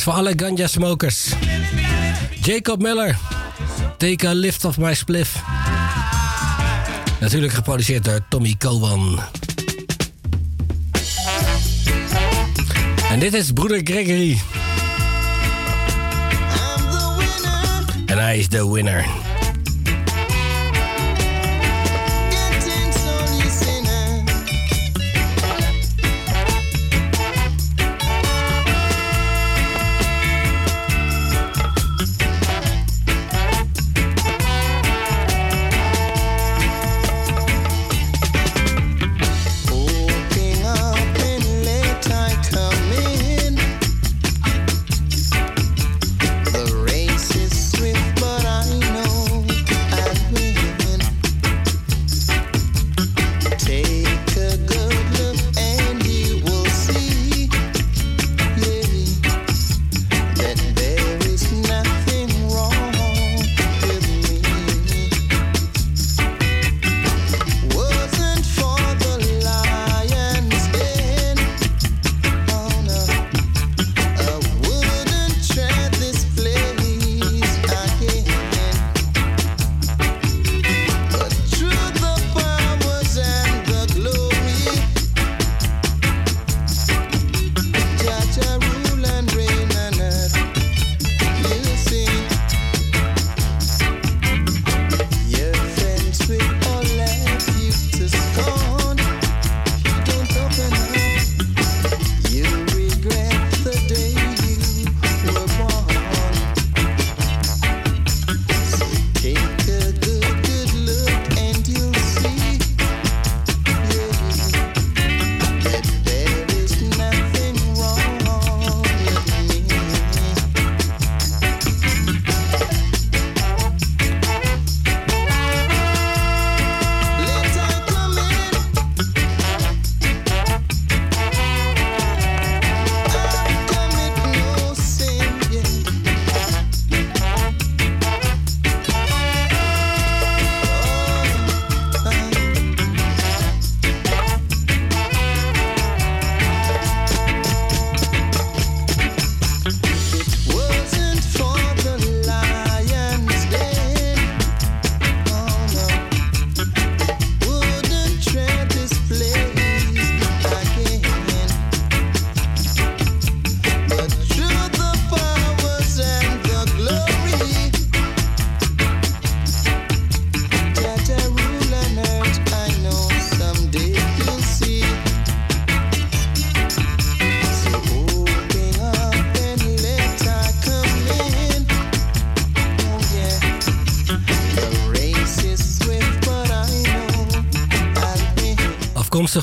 voor alle ganja smokers. Jacob Miller, Take a Lift of My Spliff. Natuurlijk geproduceerd door Tommy Cowan. En dit is broeder Gregory. En hij is the winner.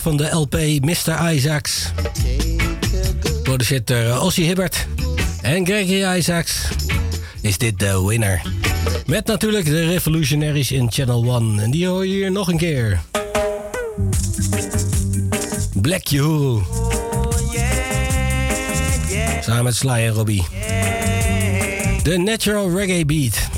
van de LP Mr. Isaacs. Produceert door eh, Ossie Hibbert en Gregory Isaacs is dit de winner. Met natuurlijk de Revolutionaries in Channel 1. En die hoor je hier nog een keer. Black Yahoo. Samen met Sly en Robbie. De Natural Reggae Beat.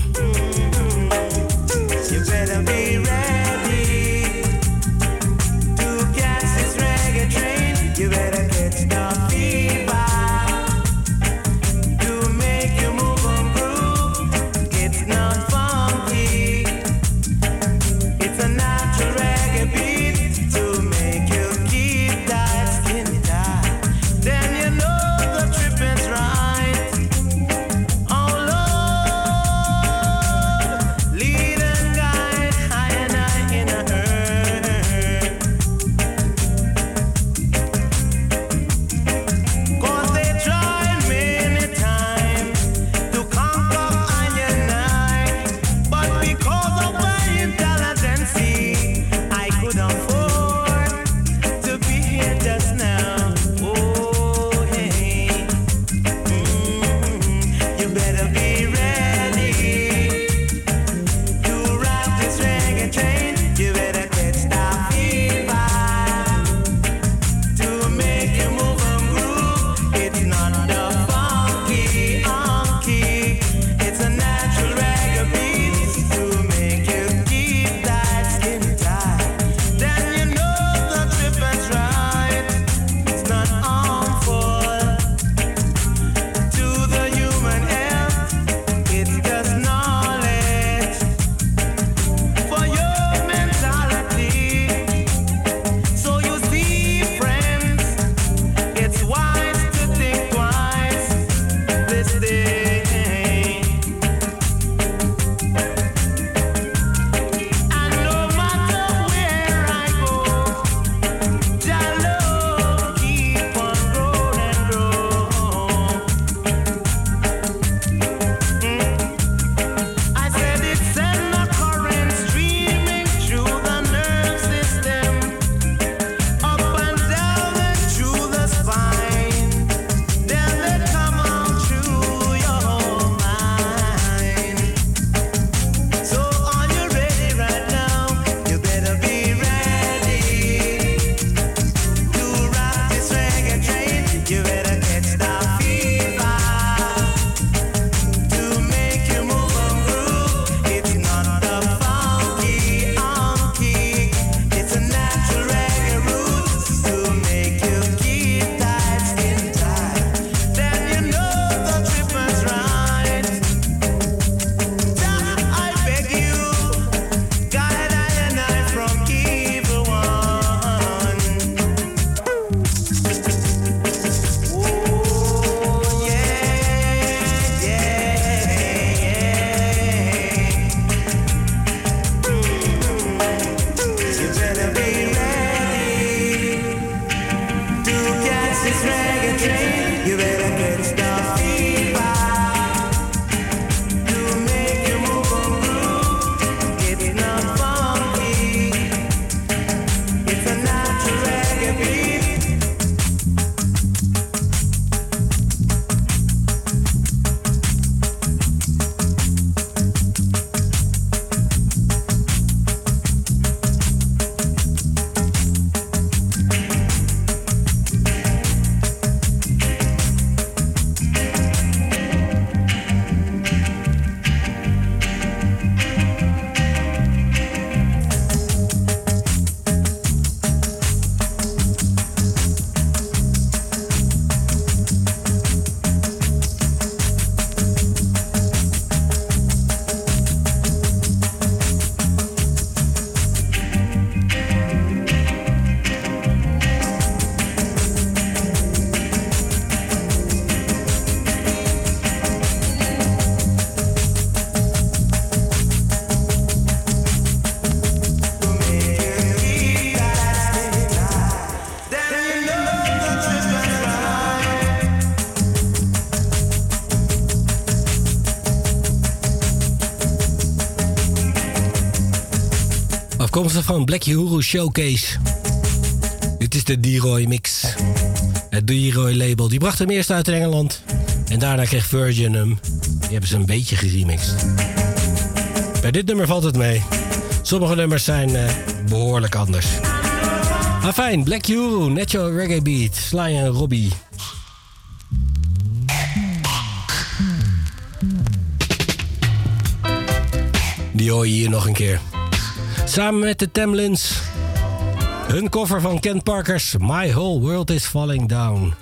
Afkomstig van Black Uhuru Showcase. Dit is de D-Roy mix. Het D-Roy label. Die bracht hem eerst uit Engeland. En daarna kreeg Virgin hem. Die hebben ze een beetje geremixed. Bij dit nummer valt het mee. Sommige nummers zijn eh, behoorlijk anders. Maar fijn, Black Uhuru, Natural Reggae Beat, Sly en Robbie. Die hoor je hier nog een keer. Samen met de Tamlins. Hun cover van Ken Parker's My Whole World is Falling Down.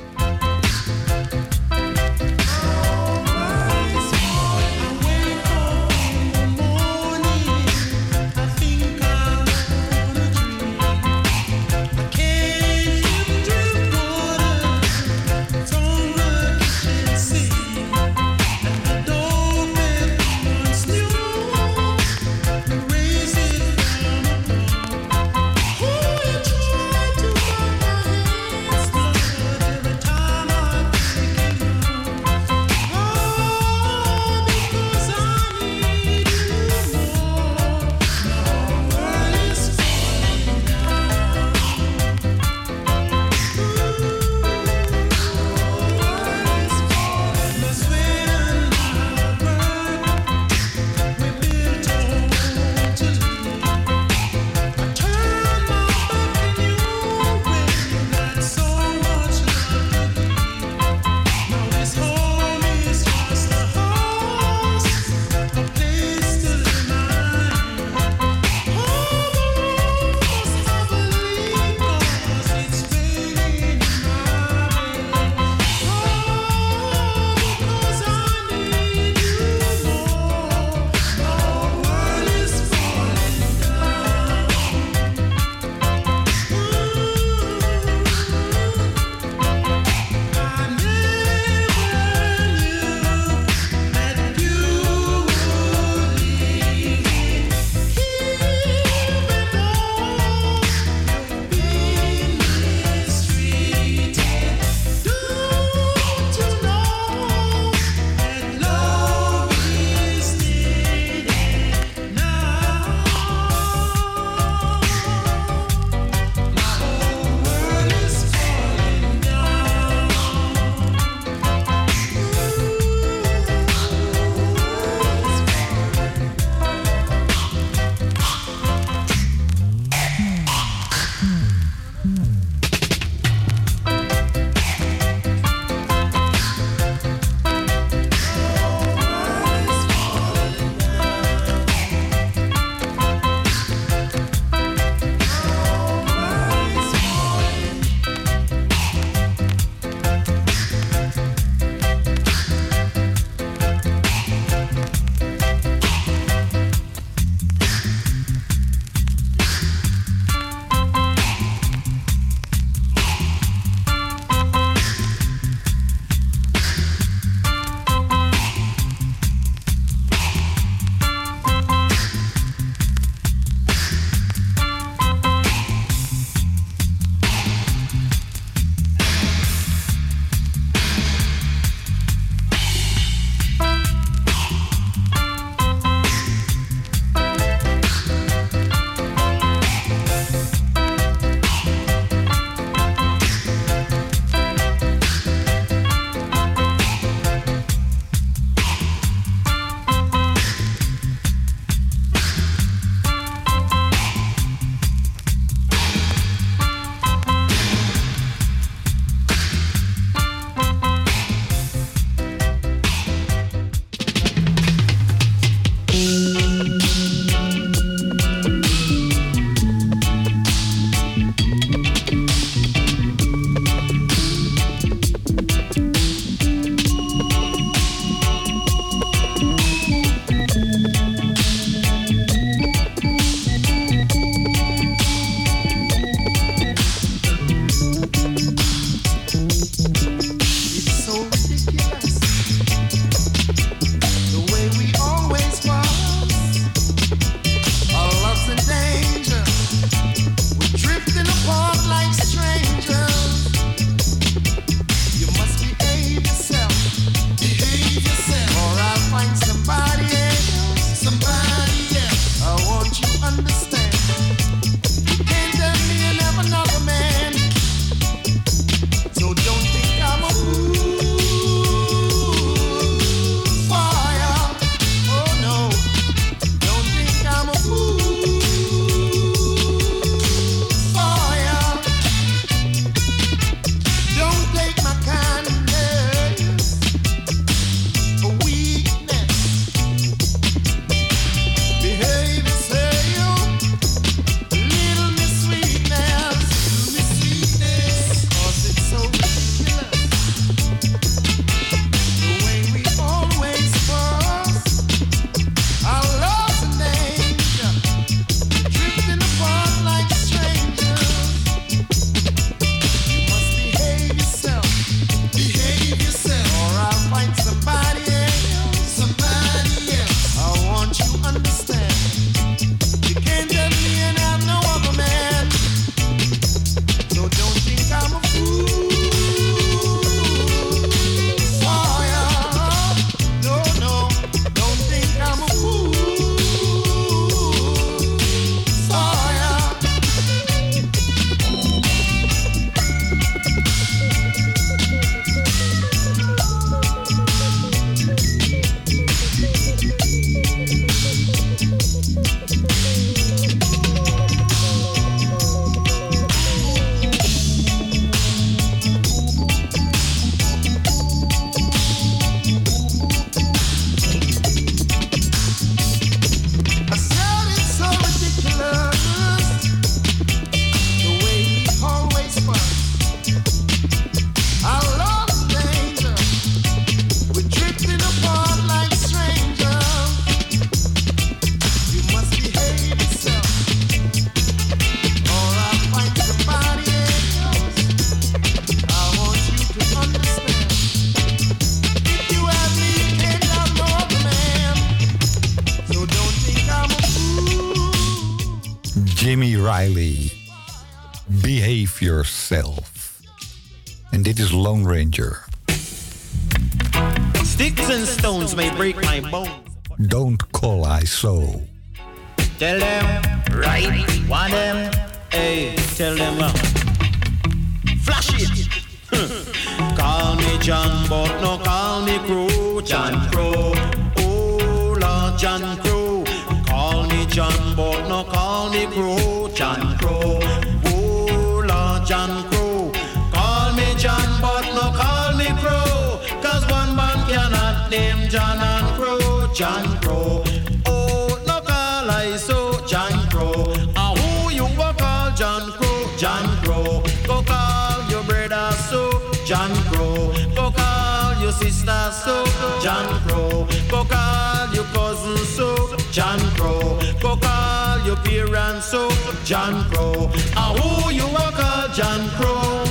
Sister so John Crow. Go call your cousin so John Crow. Go call your parents so John Crow. Ah, who you a call John Crow?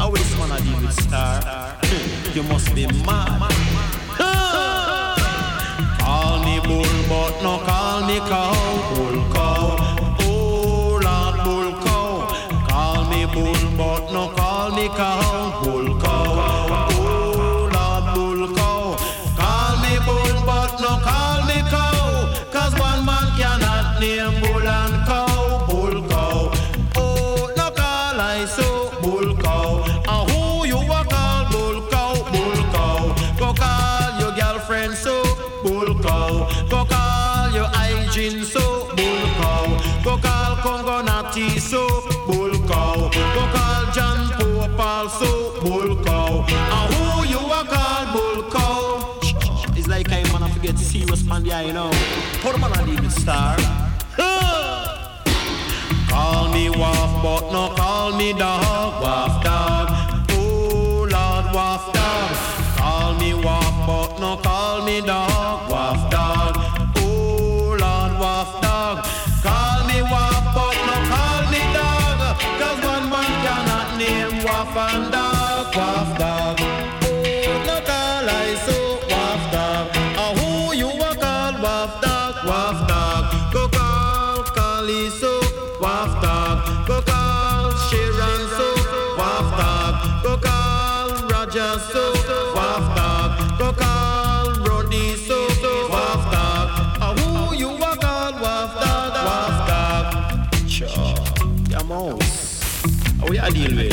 I wish I deal with star. You must be mad. Call me bull, but no call me cow. Bull cow. Oh Lord, bull cow. Call me bull, but no call me cow. Hygiene so bull cow. Go call Congo Natty so bull cow. Go call John Pope also bull cow. And who you a call bull cow? It's like I I forget serious man yeah you know. Put him on a leave star. Call me waff, but no call me dog. Waff dog. Oh Lord, waff dog. Call me waff, but no call me dog. And dog. Waff dog. Oh, no call I so waff dog. Ah, who you a call waff dog? Waff dog. Go call Kali so waff dog. Go call Sharon so waff dog. Go call Roger so waff dog. Go call Roddy so waff dog. Ah, who you a call waff dog? Waff dog. Sure. Yeah, mouse. How we a deal with?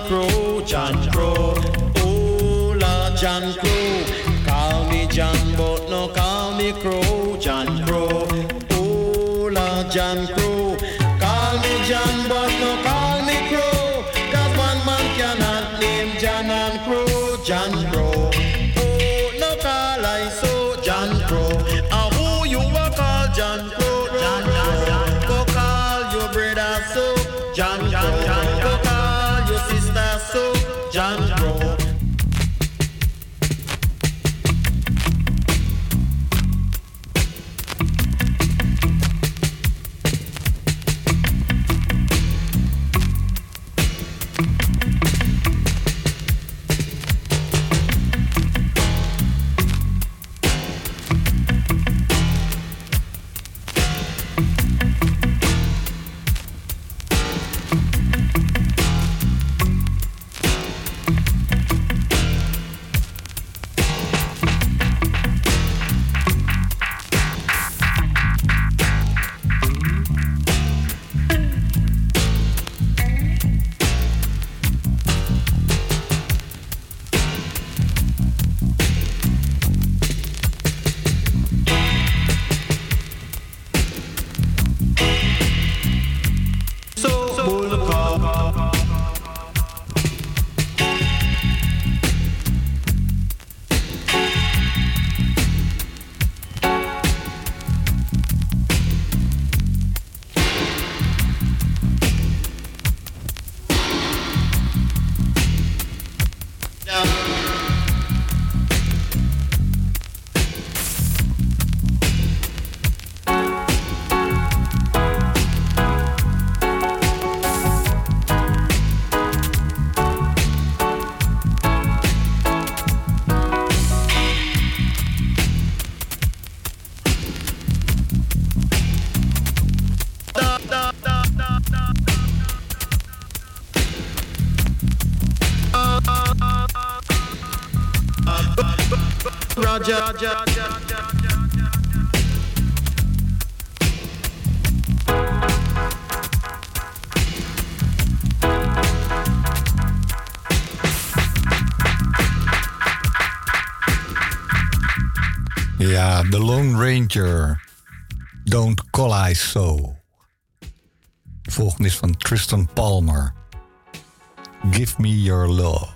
Crow, John Crow. Oh. Stranger. Don't Call I So. De volgende is van Triston Palmer. Give Me Your Love.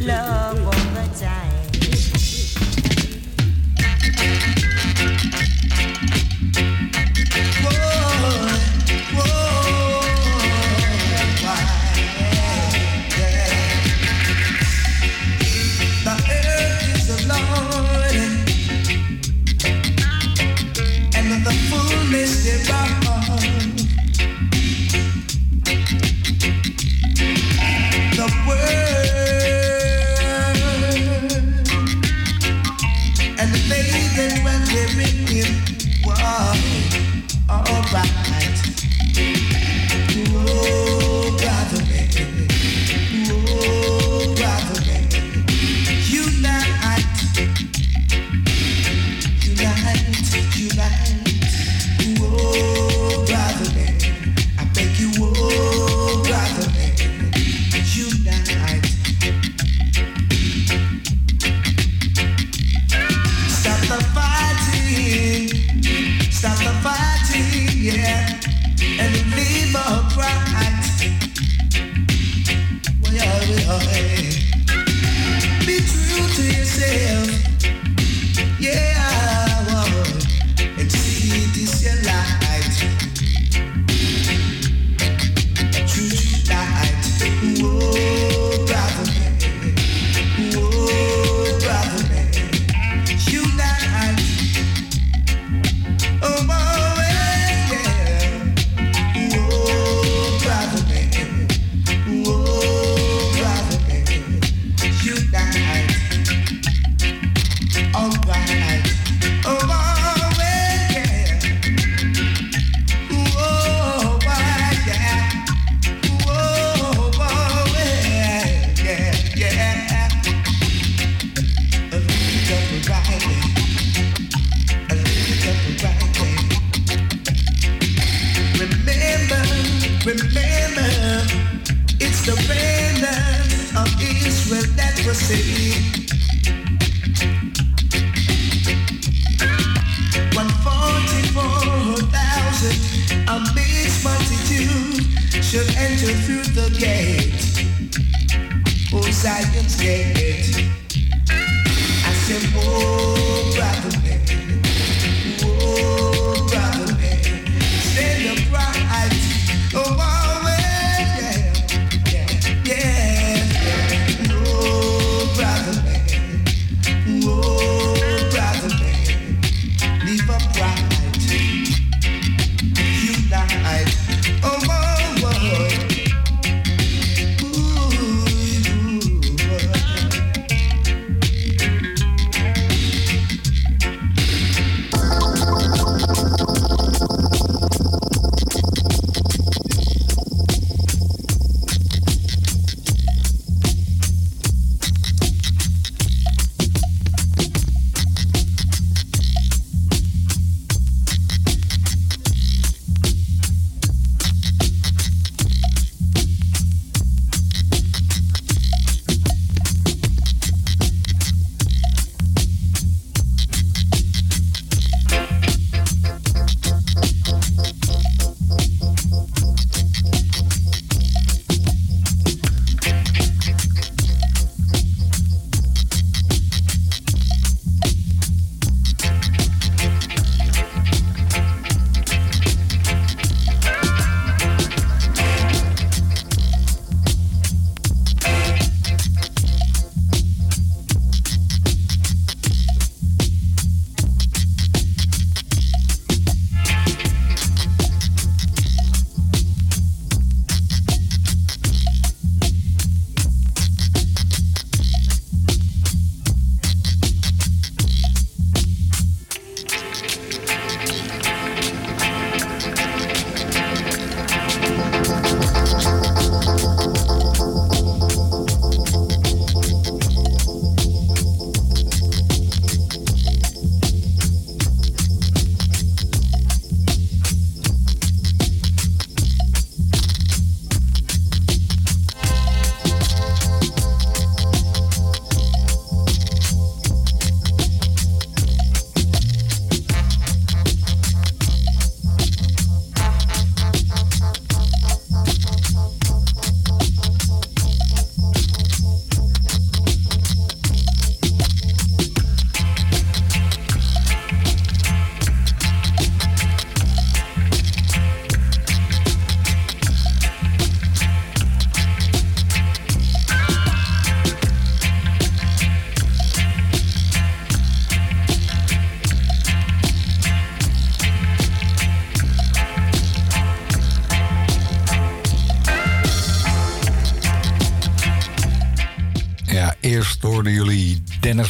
love.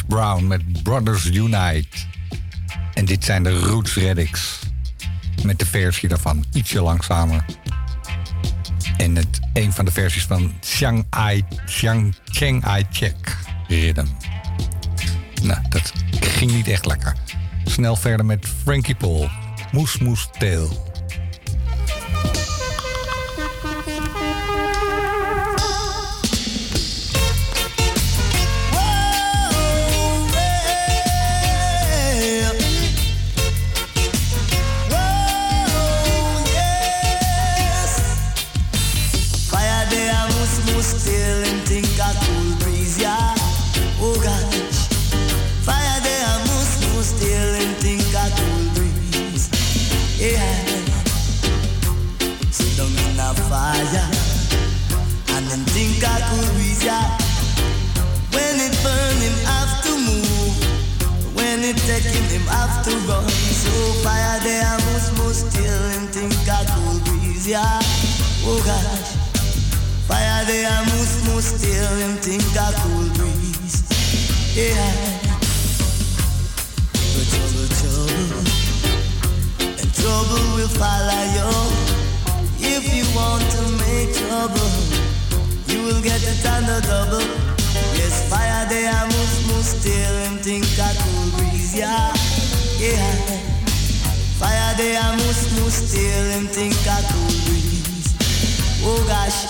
Brown met Brothers Unite. En dit zijn de Roots Reddicks. Met de versie daarvan ietsje langzamer. En het, een van de versies van Chiang Ai, Chiang, Chiang Ai Chek Rhythm. Nou, dat ging niet echt lekker. Snel verder met Frankie Paul. Moes Moes Tail. Cool. Oh gosh. Fire there, must, must still him think a cool breeze. Yeah. But trouble, trouble, and trouble will follow you. If you want to make trouble, you will get it on the double. Yes, fire there, must, must still him think a cool breeze. Yeah, yeah. Fire there, must, must still him think a cool breeze. Oh gosh.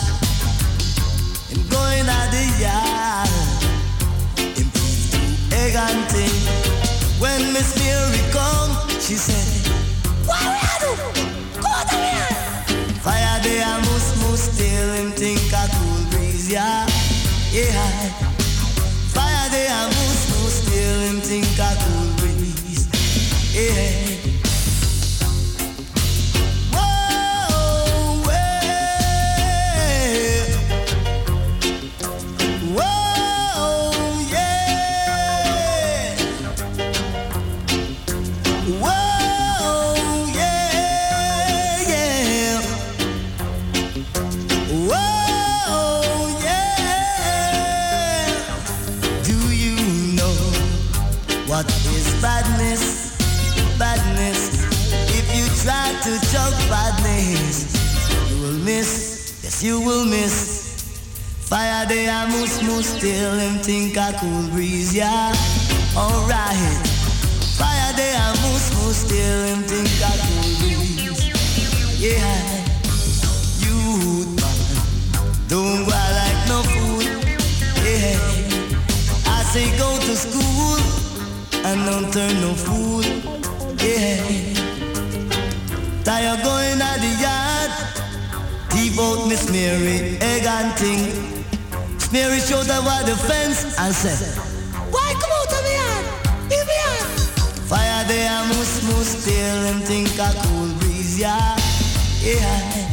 Him going at the yard. Him egg and thing. When Miss Mary come, she said, What a do? Go to me. Fire there, I must, must still him think a cool breeze, yeah. Yeah. Fire there, I must, must still him think a cool you will miss. Fire day, I must, must still him think I cool breeze, yeah. Alright. Fire day, I must, must still him think I cool breeze. Yeah. You don't go like no fool. Yeah. I say go to school and don't turn no fool. Yeah. Tired going at the yard. Keep out Miss Mary, egg and thing. Mary showed over the fence and said, Why come out of me yard? Give me yard. Fire there, must, must still him think a cool breeze, yeah. Yeah.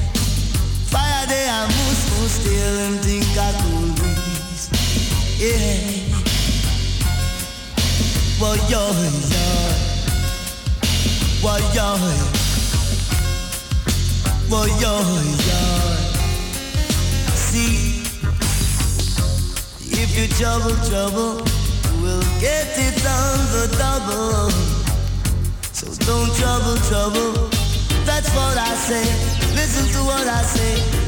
Fire there, must, must still him think a cool breeze. Yeah. Well, yo, yo. Well, yo. Well, yo, yo. See, if you trouble, trouble, we'll get it on the double. So don't trouble, trouble. That's what I say. Listen to what I say.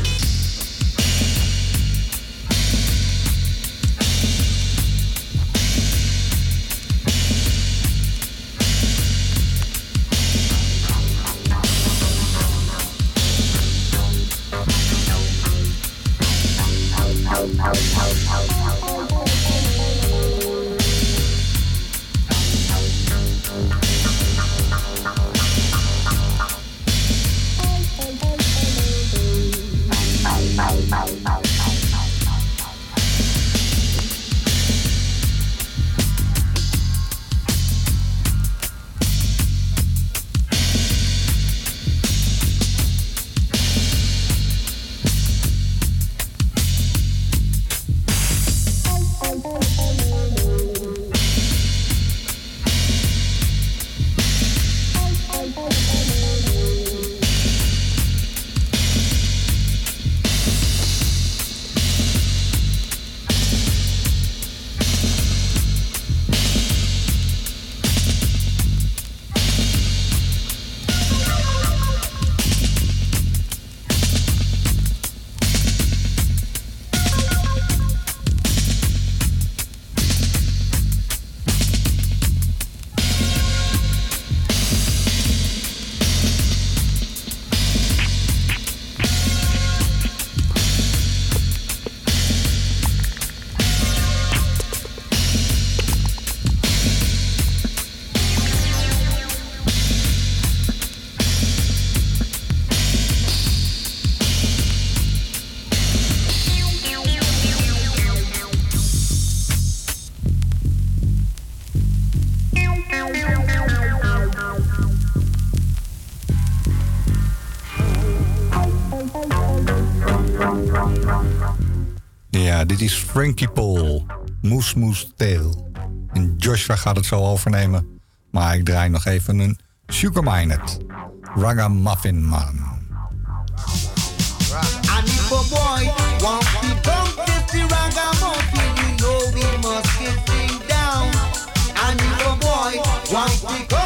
Frankie Paul. Moes Moes Tail. En Joshua gaat het zo overnemen. Maar ik draai nog even een Sugar Minot. Ragamuffin Man. A boy ragamuffin, we boy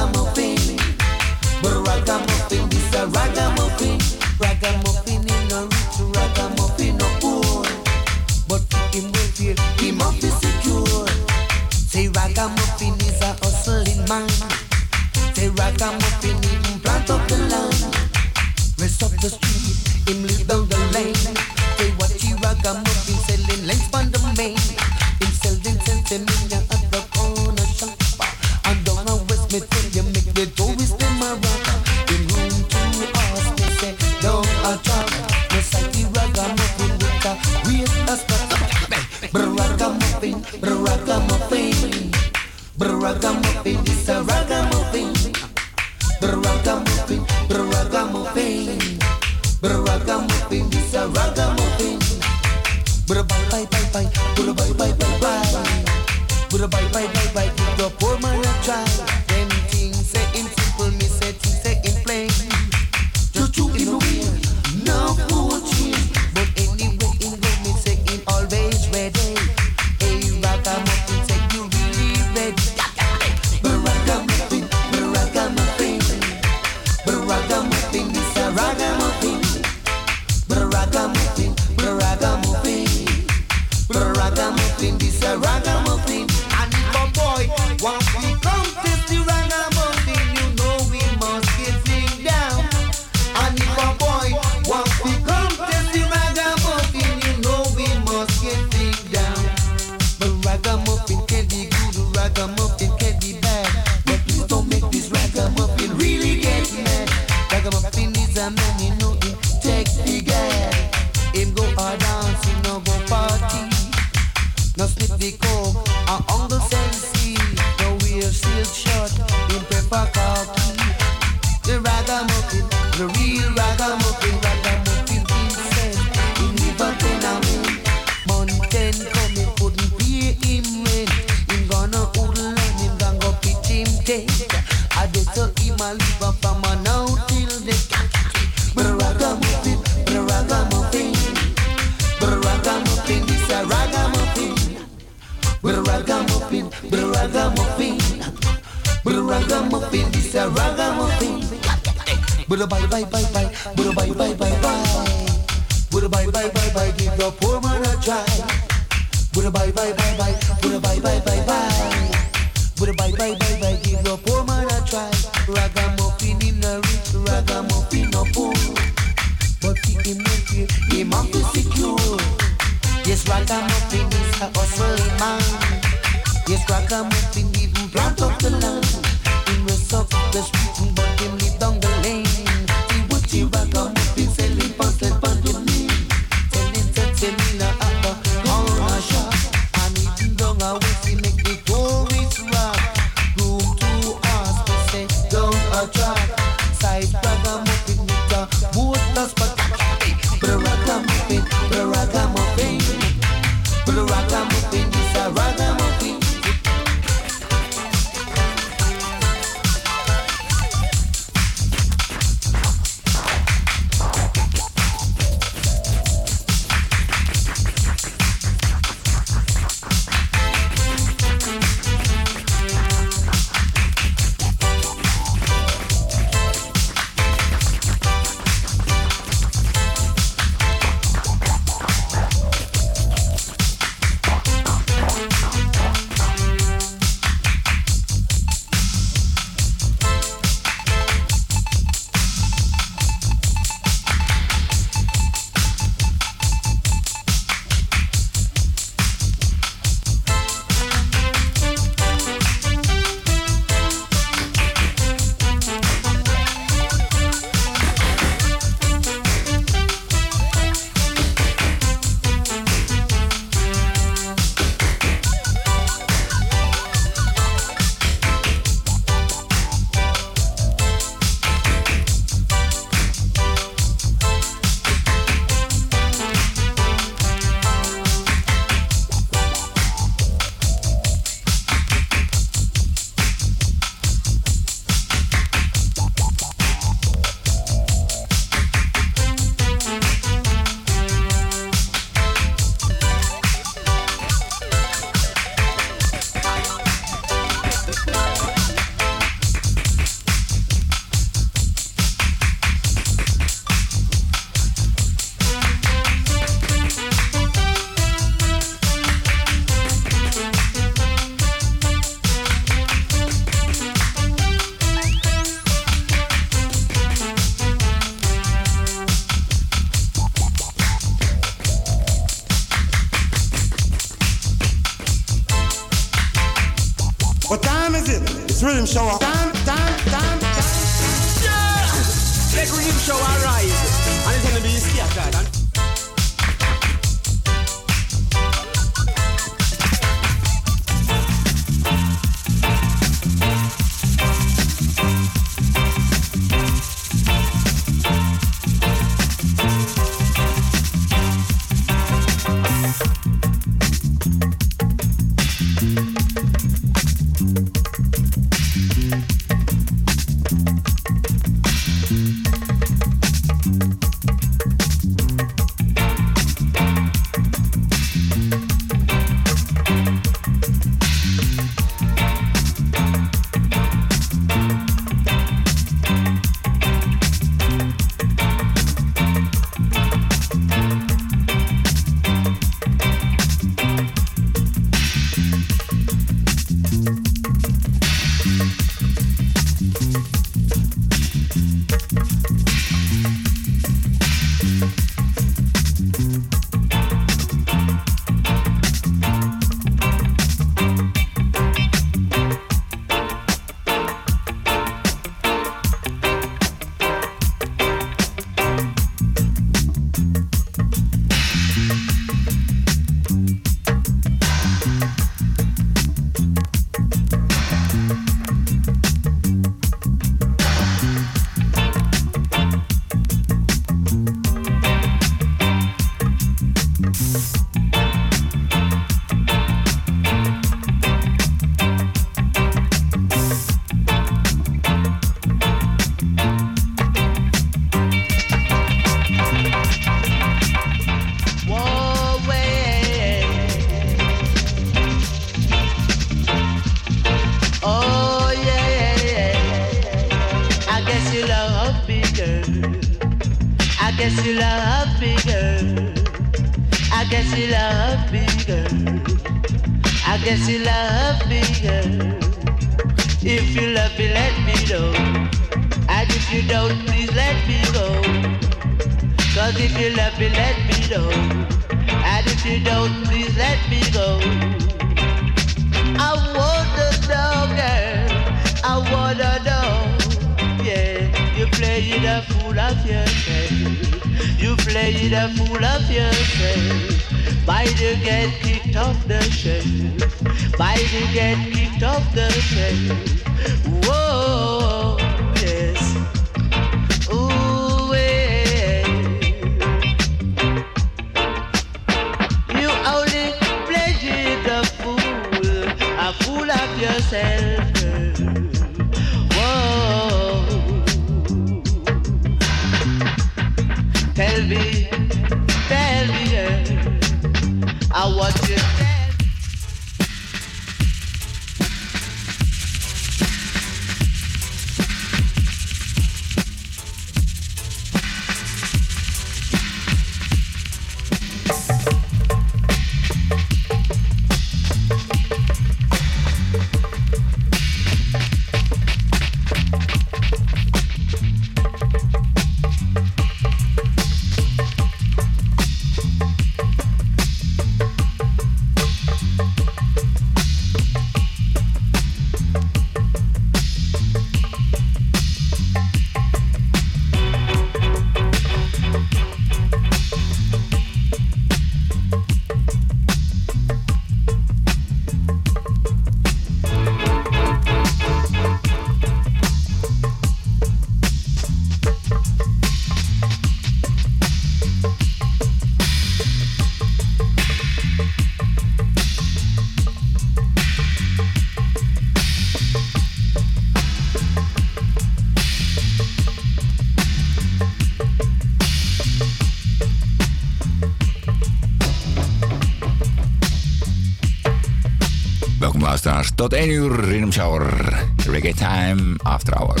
tot 1 uur Rhythm Shower. Reggae Time After Hour.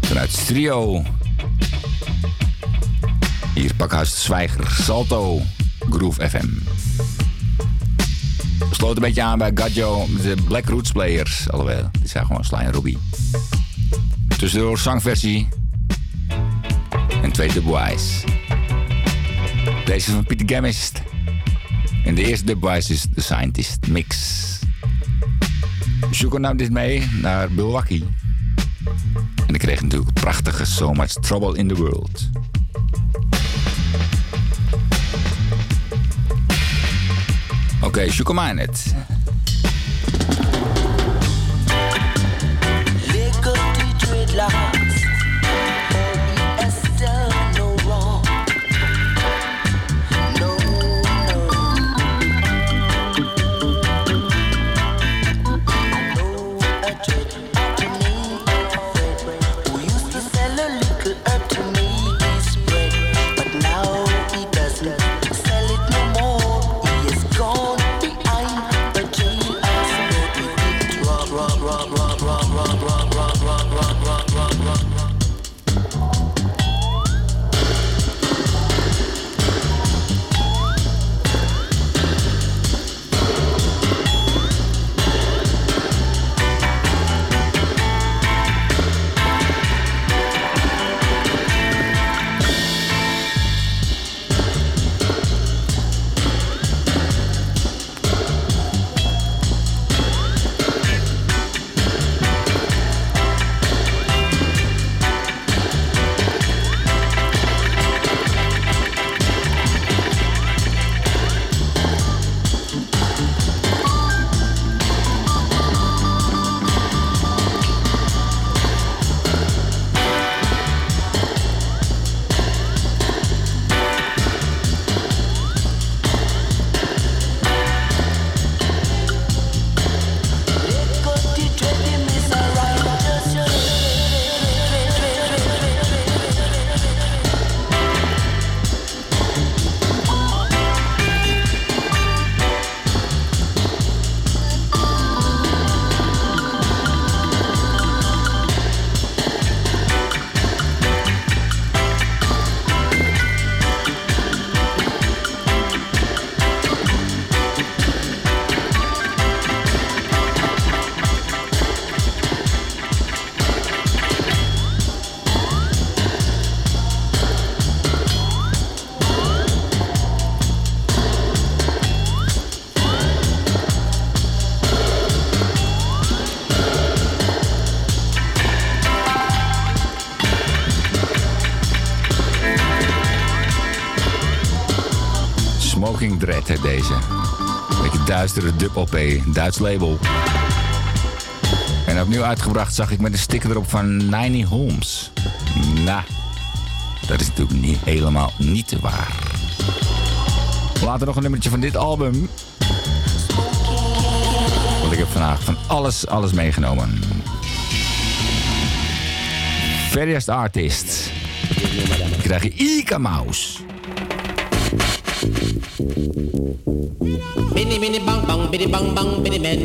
Vanuit Strio. Hier Pakhuis Zwijger, Salto, Groove FM. We sloten een beetje aan bij Gadjo, de Black Roots Players. Alhoewel, die zijn gewoon Sly en Robbie. Tussendoor zangversie en twee dubwise. Deze is van Pieter Gamist. En de eerste dubwise is The Scientist Mix. Zoeken nam dit mee naar Milwaukee. En ik kreeg natuurlijk prachtige So Much Trouble in the World. Oké, okay, aan het. Dub-LP, Duits label. En opnieuw uitgebracht zag ik met een sticker erop van Niney Holmes. Nou, dat is natuurlijk niet, helemaal niet waar. Later nog een nummertje van dit album. Want ik heb vandaag van alles, alles meegenomen. Various Artist. Dan krijg je Ika Mouse. Bini bini bang bang bini bang bang bini men.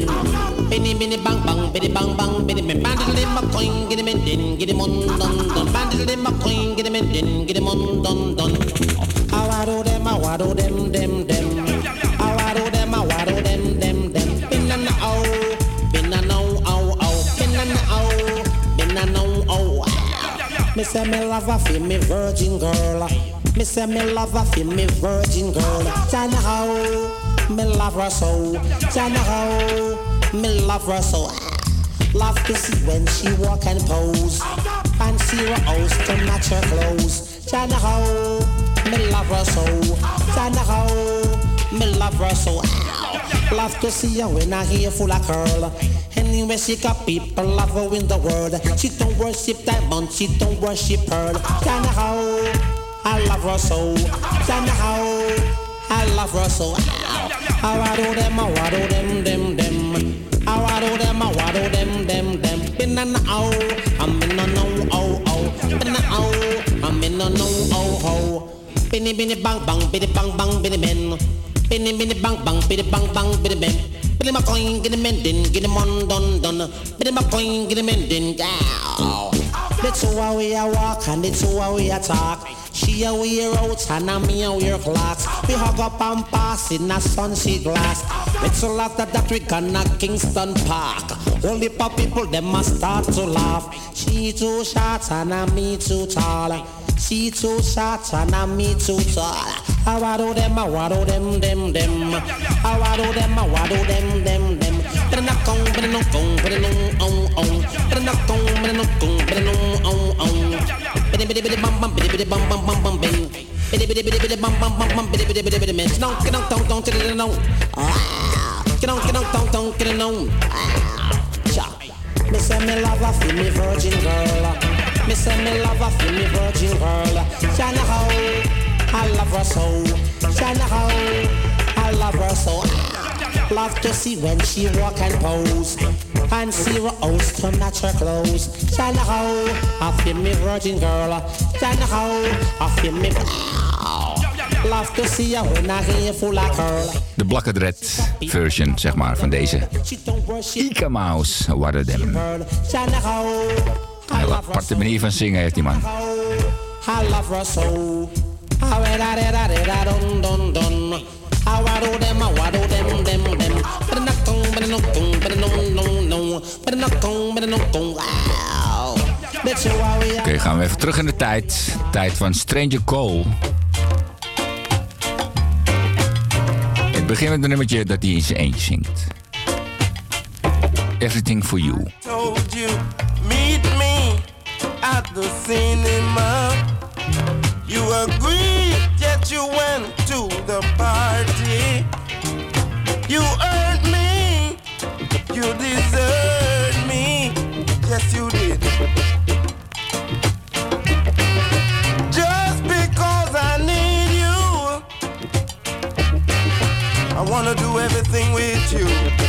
Bini bini bang bang bini bang bang bini men. Bandit in my coin, get him in, din, get him on, don don. Bandit in my coin, get him in, din, get him on, don don. I waddle them, I waddle them, them them. I waddle them, I waddle them, them them. Bin and oh, bin and oh oh bina na and oh, bin and oh oh. Me say me love a fi me virgin girl. Me say me love a fi me virgin girl. Turn out me love her so. Me love so. Love to see when she walk and pose. See her house to match her clothes. How me love her so. Me love so. Love to see her when I hear full of curl. Anyway, she got people love her in the world. She don't worship diamond, she don't worship pearl. How I love her so. I love so. How I do them, I do them, them, them. How I do them, I do them, them, them. Been an ow, I'm in a no, oh, oh. Been an ow, I'm in a no, oh, oh. Binny, binny, bang, bang, binny, bang, bang, binny, men. Binny, binny, bang, bang, binny, bang, bang, binny, men. Binny, my coin, get him in, din, get him on, done, done. Binny, my coin, get him in, din, gow. That's how we a walk and that's how we a talk. She a wear out and a me a wear clocks. We hug up and pass in a sunset glass. It's a lot that, we gonna Kingston Park. Only pop people them must start to laugh. She too short and a me too tall. She too short and a me too tall. I waddle them, I waddle them, them, them. I waddle them, I waddle them, them, them. But knock on, but knock on, but no, on, on. But knock on, but knock on, but no, on, on. Cha. Me love a feel virgin girl. Me me love a feel virgin girl. Shana I love her so. Shana I love her so. Love to see when she walk and pose. And see her house to match her clothes. Shana how I feel me virgin girl. Shana how I feel me Love to see her when I hear full of curl De Black Red version, zeg maar, van deze. Ika Mouse, Them. Shana how Een hele aparte manier van zingen heeft die man. I love her so I I waddle them, I waddle them, them, them. But a knock on, but a knock on, but a no, no, no. But a knock on, but a knock on, wow. Oké, gaan we even terug in de tijd. Tijd van Stranger Cole. Het begin met een nummertje dat hij in zijn eentje zingt. Everything for you. told you, meet me at the cinema. You agreed, yet you went to the party. You earned me, you deserved me. Yes, you did. Just because I need you, I wanna do everything with you.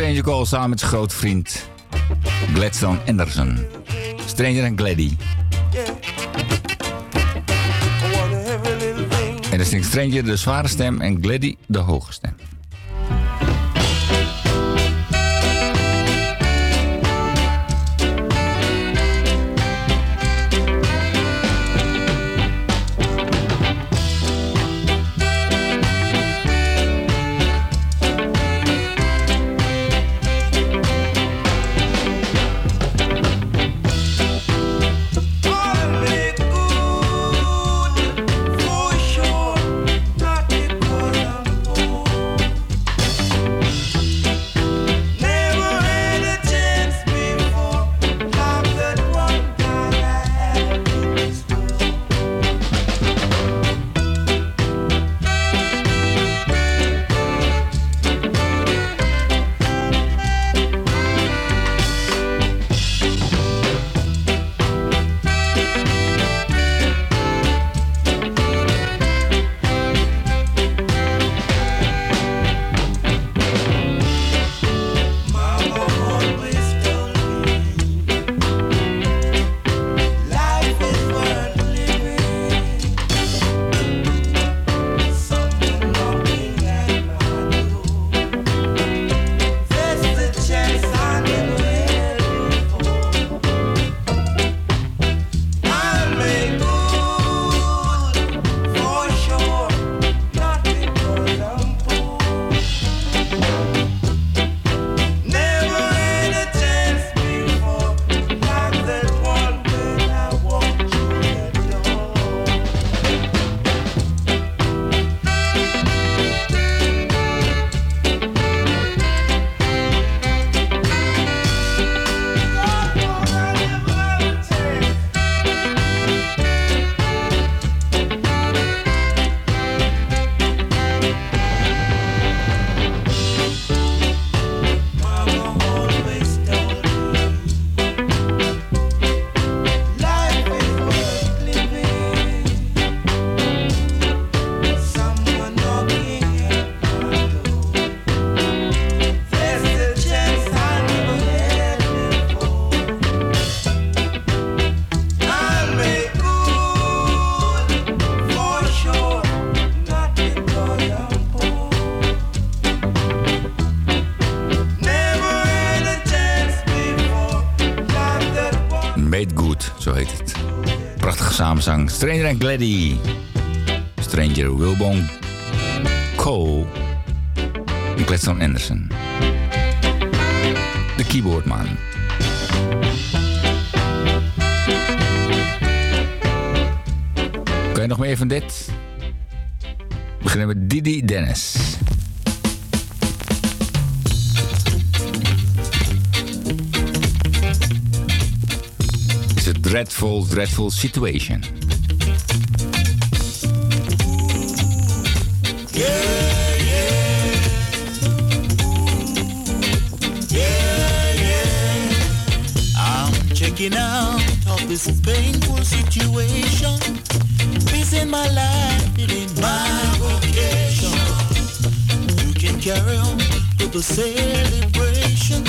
Stranger Cole samen met zijn grote vriend Gladstone Anderson. Stranger en Gladdy. En dan zingt Stranger de zware stem en Gladdy de hoge stem. Stranger and Gladdy. Stranger Wilbon Cole. En Gladstone Anderson. De keyboardman. Kan je nog meer van dit? We beginnen met Didi Dennis. It's a dreadful, dreadful situation. Breaking out of this painful situation. This ain't my life, it ain't my vocation. You can carry on with the celebration.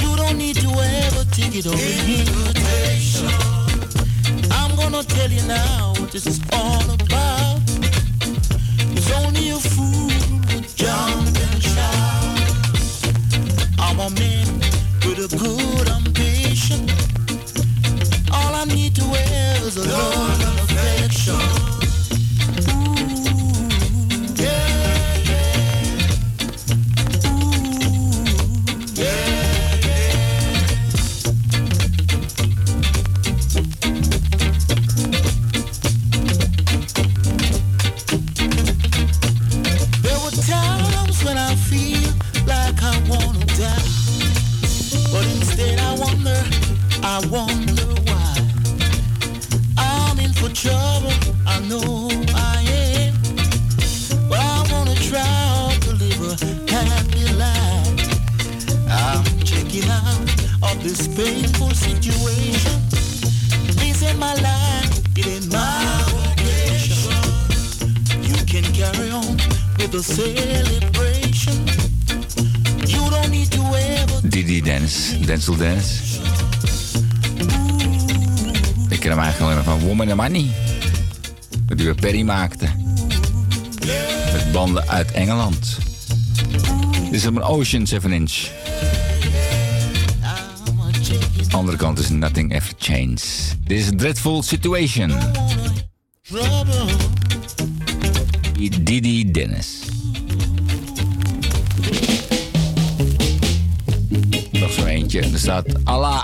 You don't need to ever take it on invitation. I'm gonna tell you now what this is all about. Ocean 7 inch. Andere kant is Nothing Ever changed. Dit is a dreadful situation. Didi Dennis. Nog zo eentje. Er staat Allah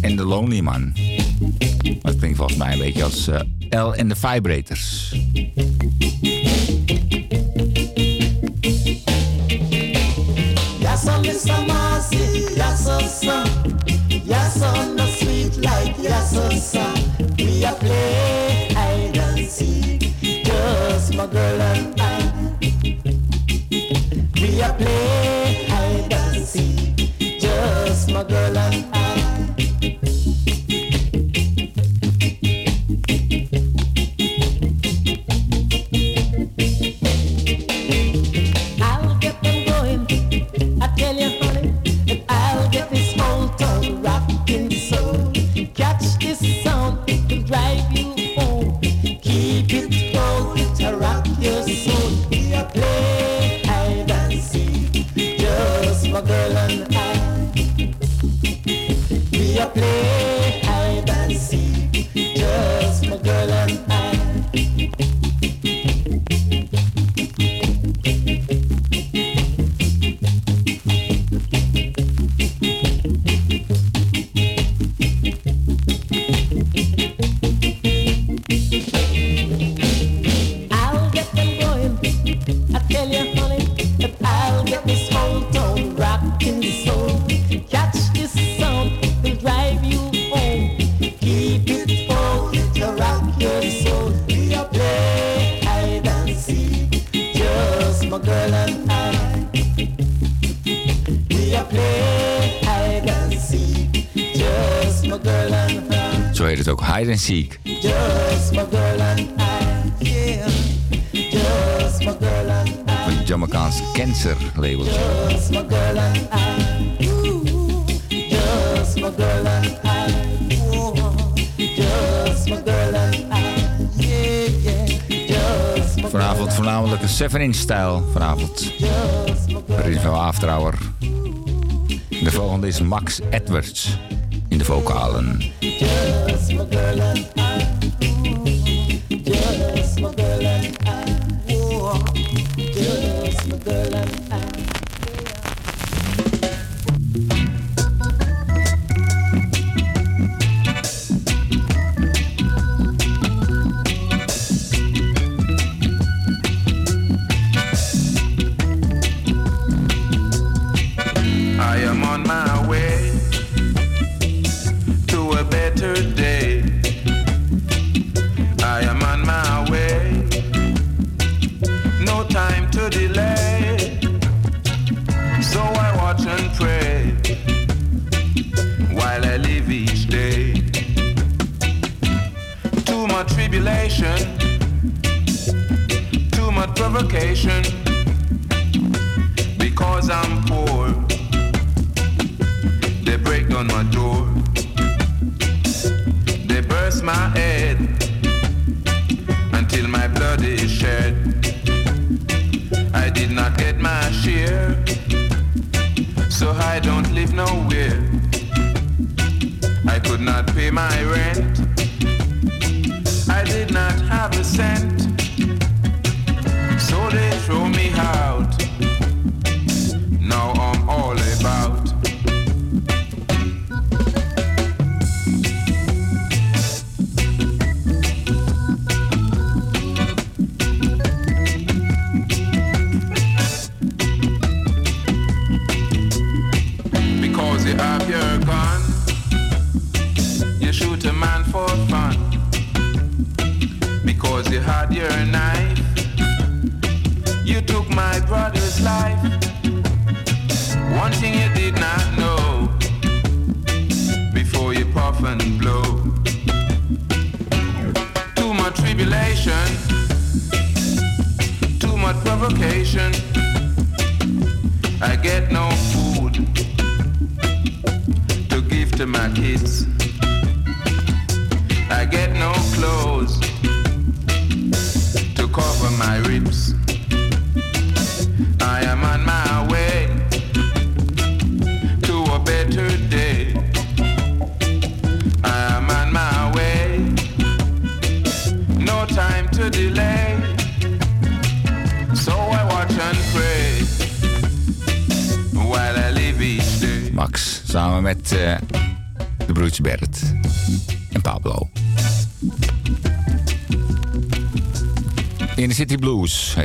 en the Lonely Man. Dat klinkt volgens mij een beetje als eh, L en the Vibrators. Hide and Seek. Een Jamaicaans cancer label. Vanavond voornamelijk een 7-inch stijl. Vanavond. Prins van Afterhour. De volgende is Max Edwards in de vocalen. girl and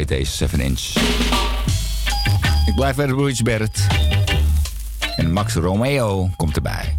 deze 7 inch. Ik blijf bij de Broertjes En Max Romeo komt erbij.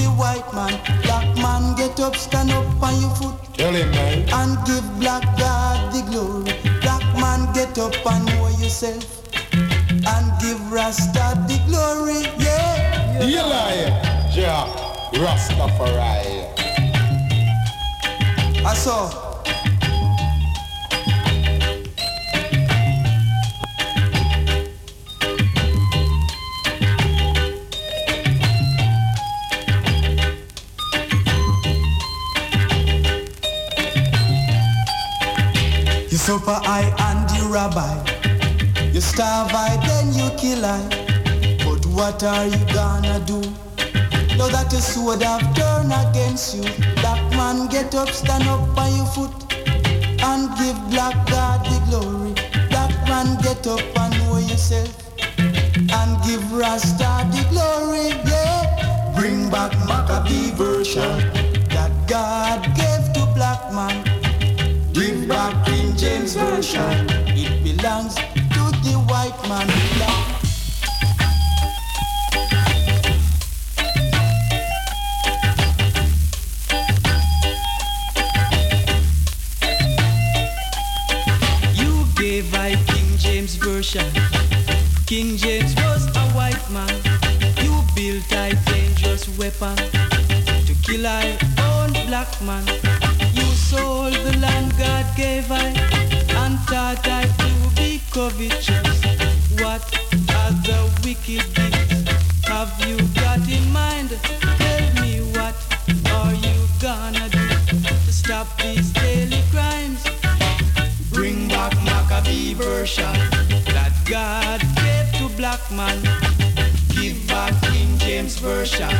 the white man. Black man, get up, stand up on your foot. Tell him, man. And give black God the glory. Black man, get up and know yourself. And give Rasta the glory, yeah. You lie, yeah. Rastafari. I saw. Chopper I and the rabbi. You starve I, then you kill I. But what are you gonna do? Now that the sword have turned against you. Black man, get up, stand up by your foot. And give black God the glory. Black man, get up and know yourself. And give Rasta the glory, yeah. Bring back Maccabee version that God gave to black man. Bring back James Version. It belongs to the white man You gave I King James Version. King James was a white man. You built a dangerous weapon to kill I own black man. covetous? What other wicked things have you got in mind? Tell me what are you gonna do to stop these daily crimes? Bring back Maccabee version. that God gave to black man. Give back King James version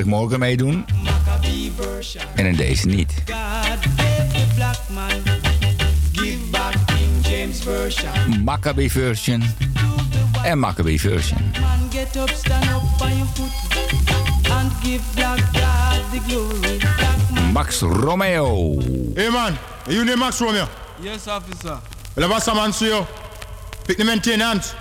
vrijdagmorgen meedoen. En in deze niet. Maccabee version. En Maccabee version. Max Romeo. Hey man, you name Max Romeo? Yes, officer. Well, I een man. to you. Pick the maintenance.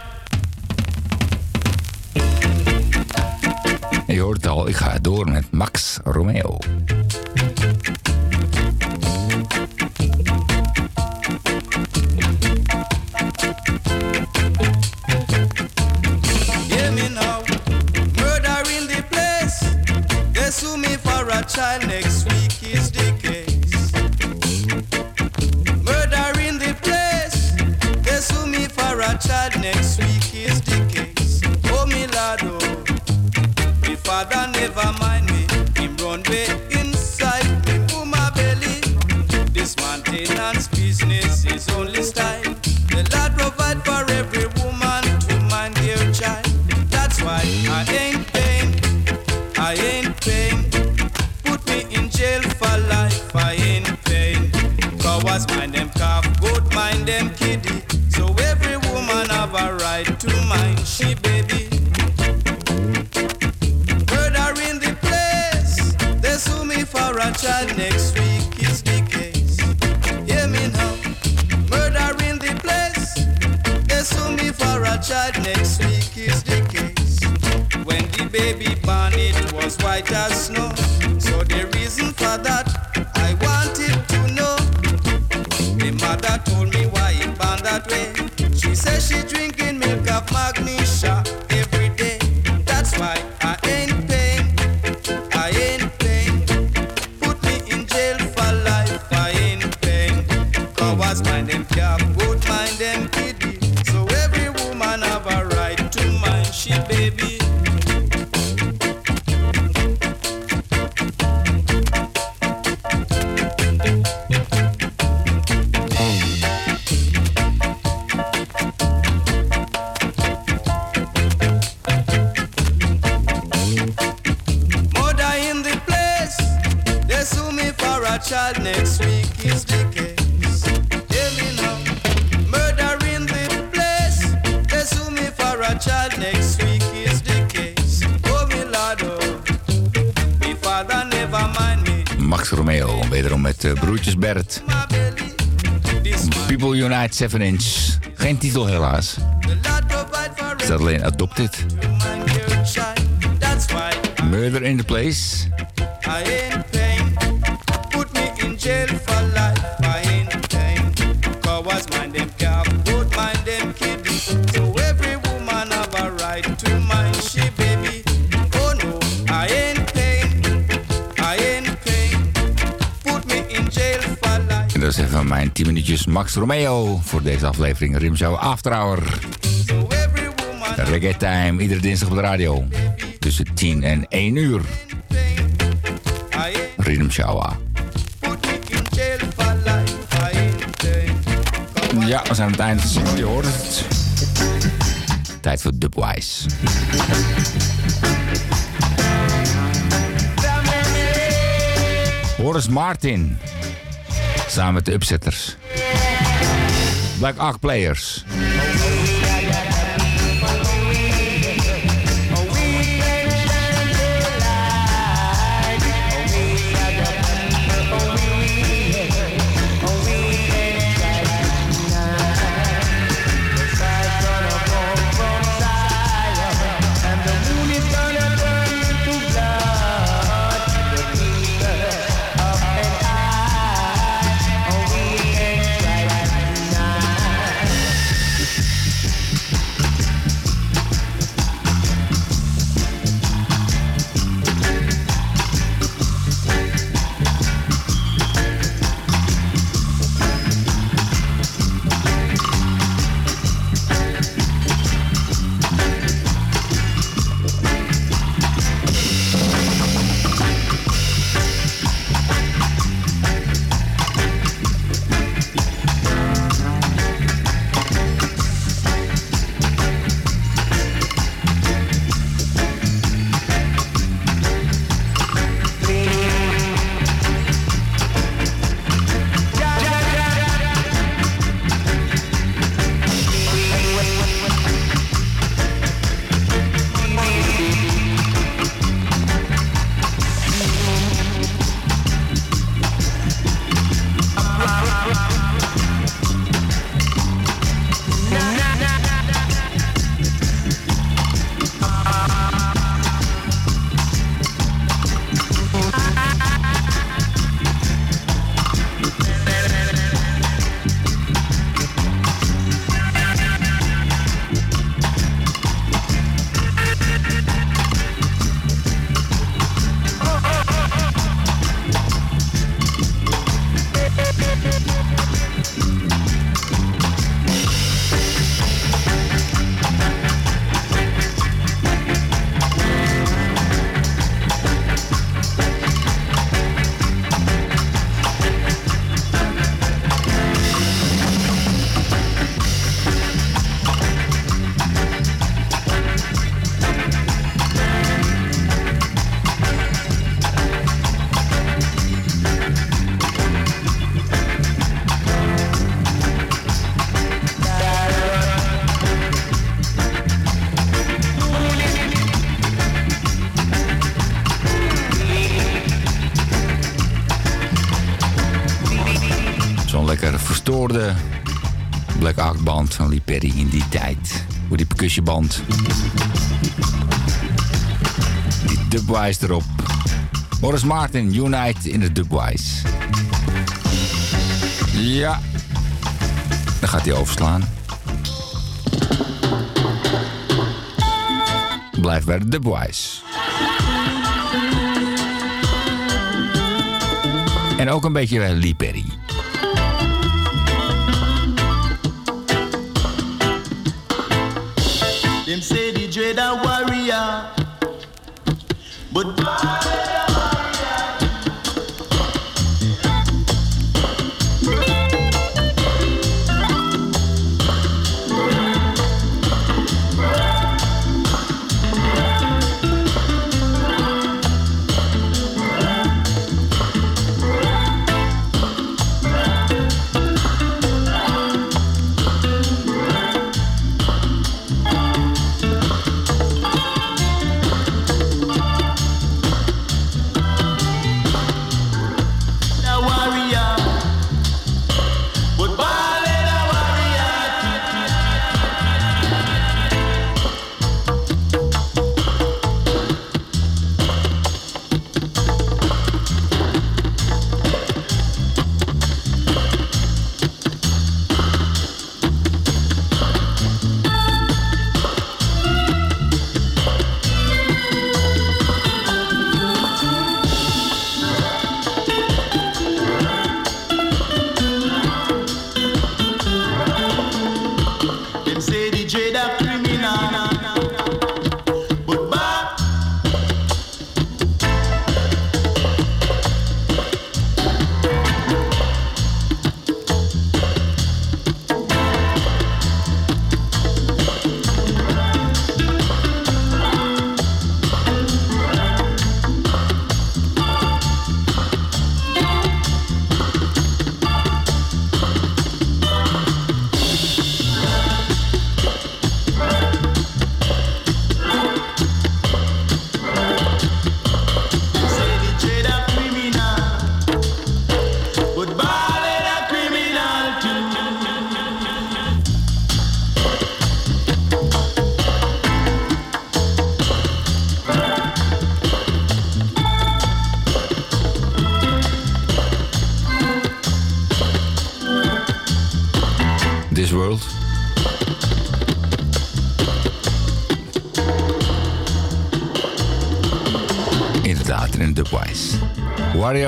child next week is the case. Hear me now. Murder in the place. They sue me for a child next week is the case. Oh, me lord, oh. Me father never mind me. Max Romeo, wederom met uh, Broertjes Bert. People Unite 7 Inch. Geen titel helaas. Is dat alleen Adopted? Murder in the Place. I ain't is even mijn 10 minuutjes Max Romeo voor deze aflevering Rimshow After Hour. Reggae Time, iedere dinsdag op de radio. Tussen 10 en 1 uur. Pain. Ja, we zijn aan het eind. Je hoort het. Tijd voor Dubwise. Horace Martin. Samen met de Upsetters. Black Ark Players. Die percussieband. Die dubwise erop. Morris Martin, Unite in de dubwise. Ja. Dan gaat hij overslaan. Blijf bij de dubwise. En ook een beetje bij Lee Perry.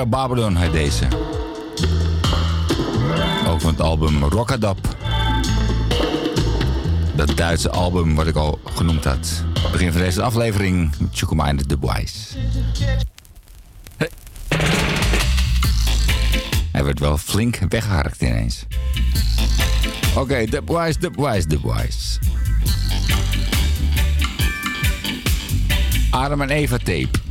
Warrior Babylon heet deze. Ook van het album Rockadap. Dat Duitse album wat ik al genoemd had. Begin van deze aflevering, Chukuma in de Dubwise. Hey. Hij werd wel flink weggeharkt ineens. Oké, okay, Dubwise, Dubwise, Dubwise. Adam en Eva tape.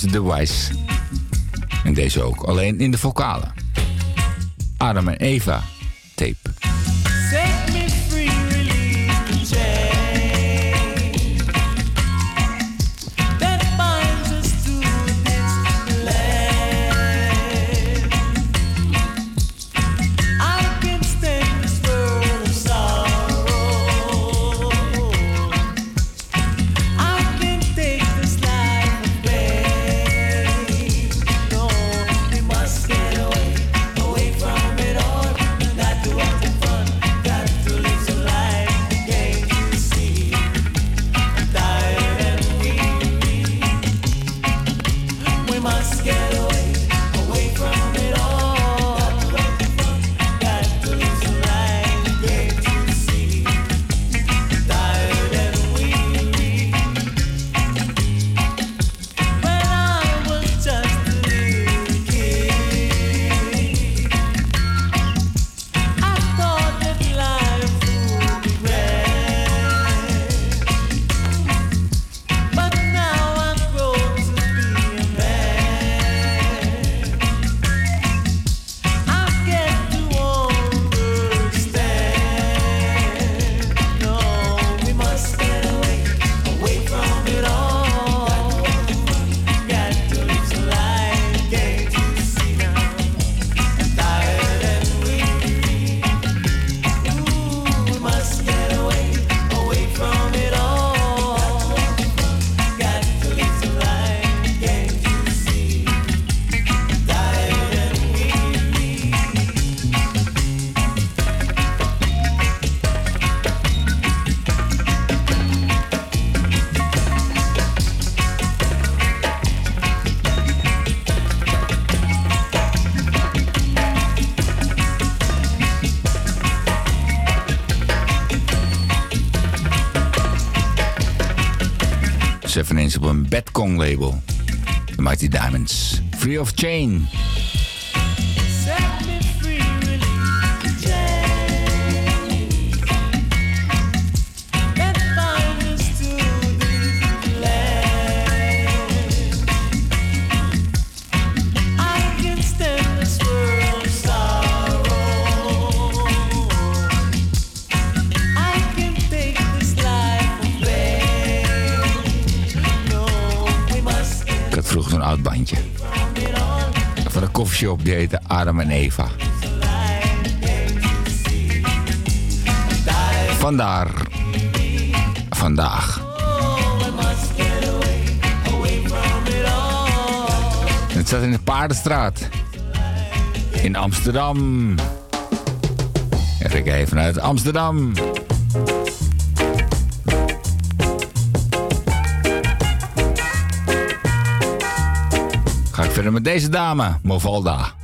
Wise. En deze ook, alleen in de vocalen. Adam en Eva Seven op een Bad label. Mighty Diamonds. Free of Chain. Je op, die heette Adam en Eva. Vandaar. Vandaag. Het zat in de Paardenstraat. In Amsterdam. En ik vanuit Amsterdam. met deze dame, Movalda.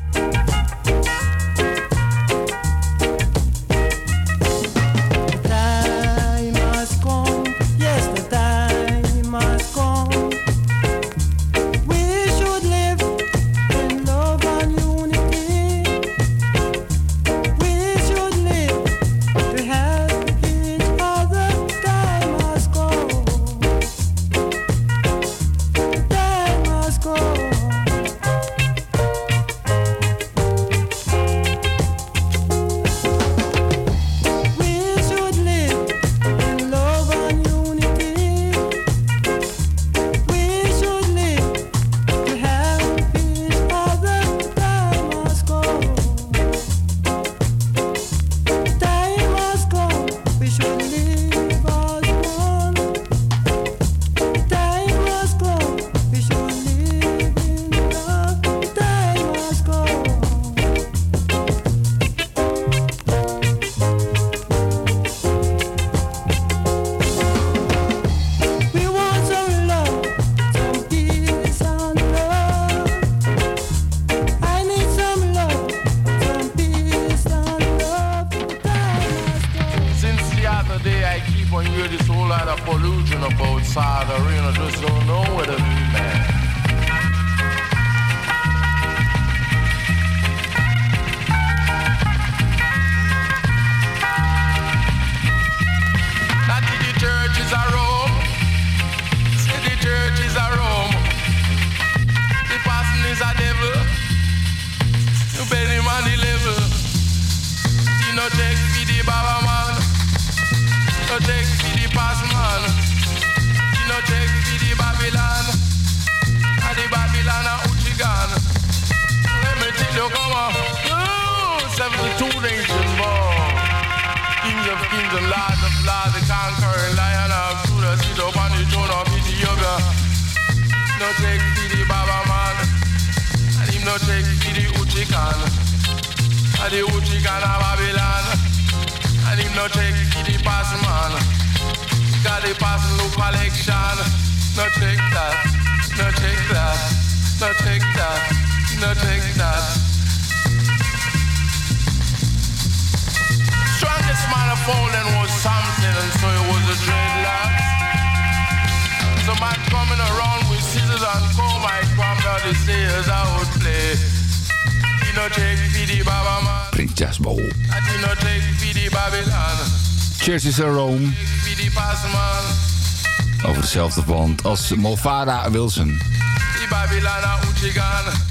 dezelfde band als Movada Wilson.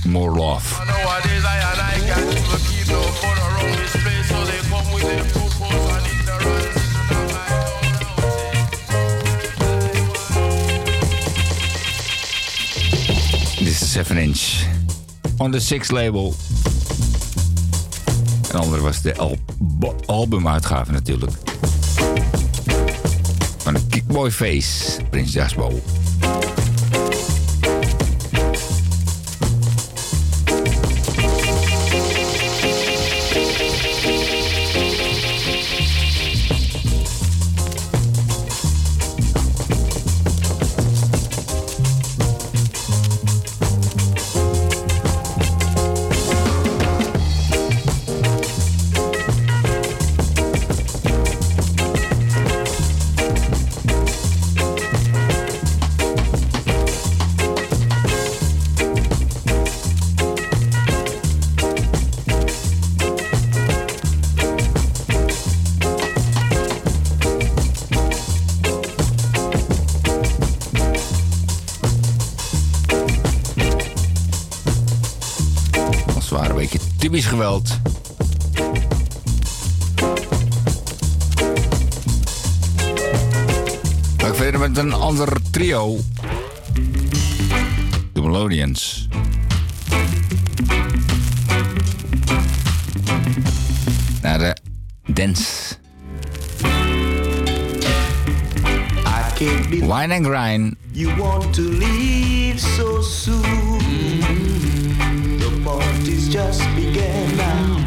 More love. This is 7 inch. On the 6 label. En andere was de al albumuitgave natuurlijk. Boyface, Prince Jasbo. Islamitisch geweld. Ga ik verder met een ander trio. The Melodians. Naar de dance. Wine and grind. You want to leave so soon. Monty's just begun. now.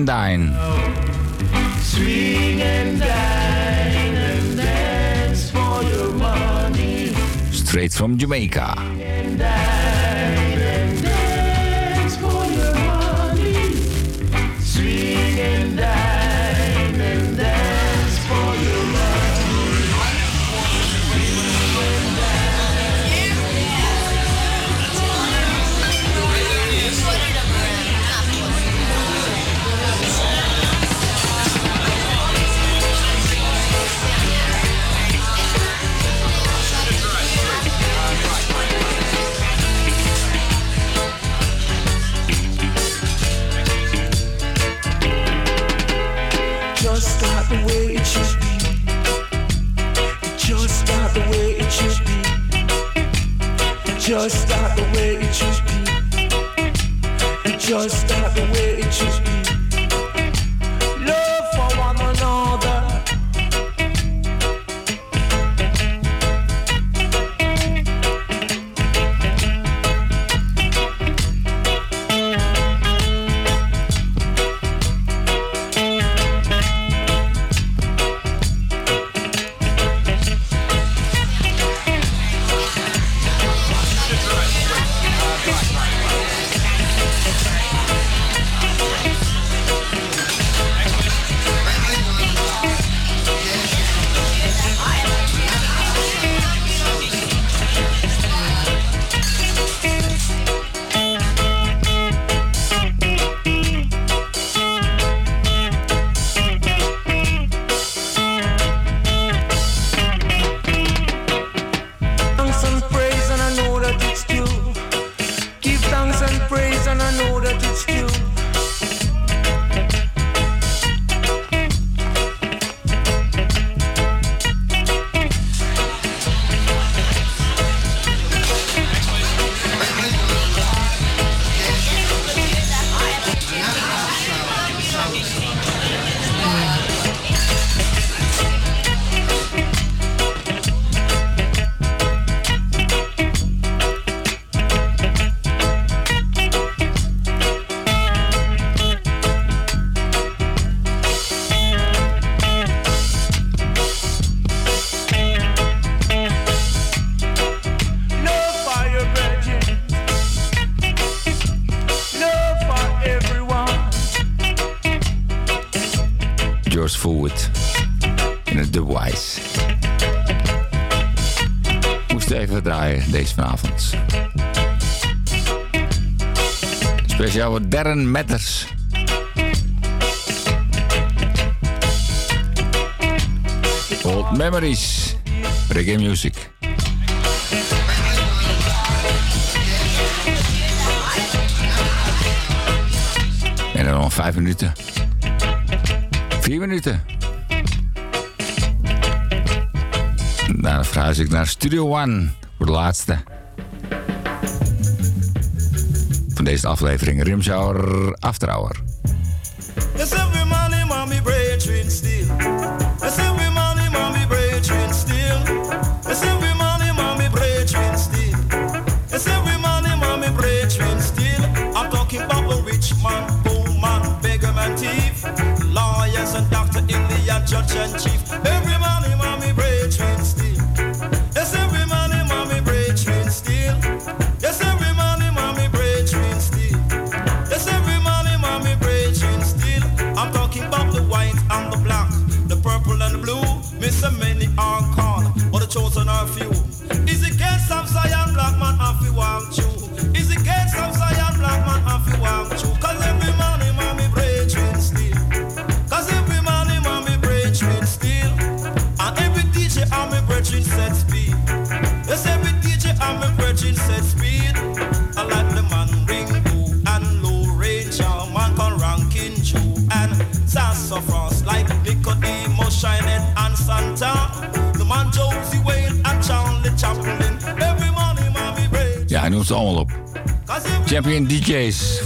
and Dine. Swing and dine and dance for your money. Straight from Jamaica. Darren Matters. Old Memories, reggae music. En dan nog vijf minuten. Vier minuten. Dan verhuis ik naar Studio One voor de laatste. deze aflevering Rimshauer Afterhour.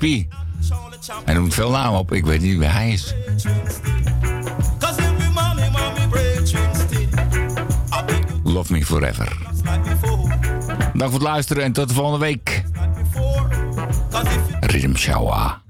En Hij noemt veel namen op, ik weet niet wie hij is. Love me forever. Dank voor het luisteren en tot de volgende week. Rhythm Shower.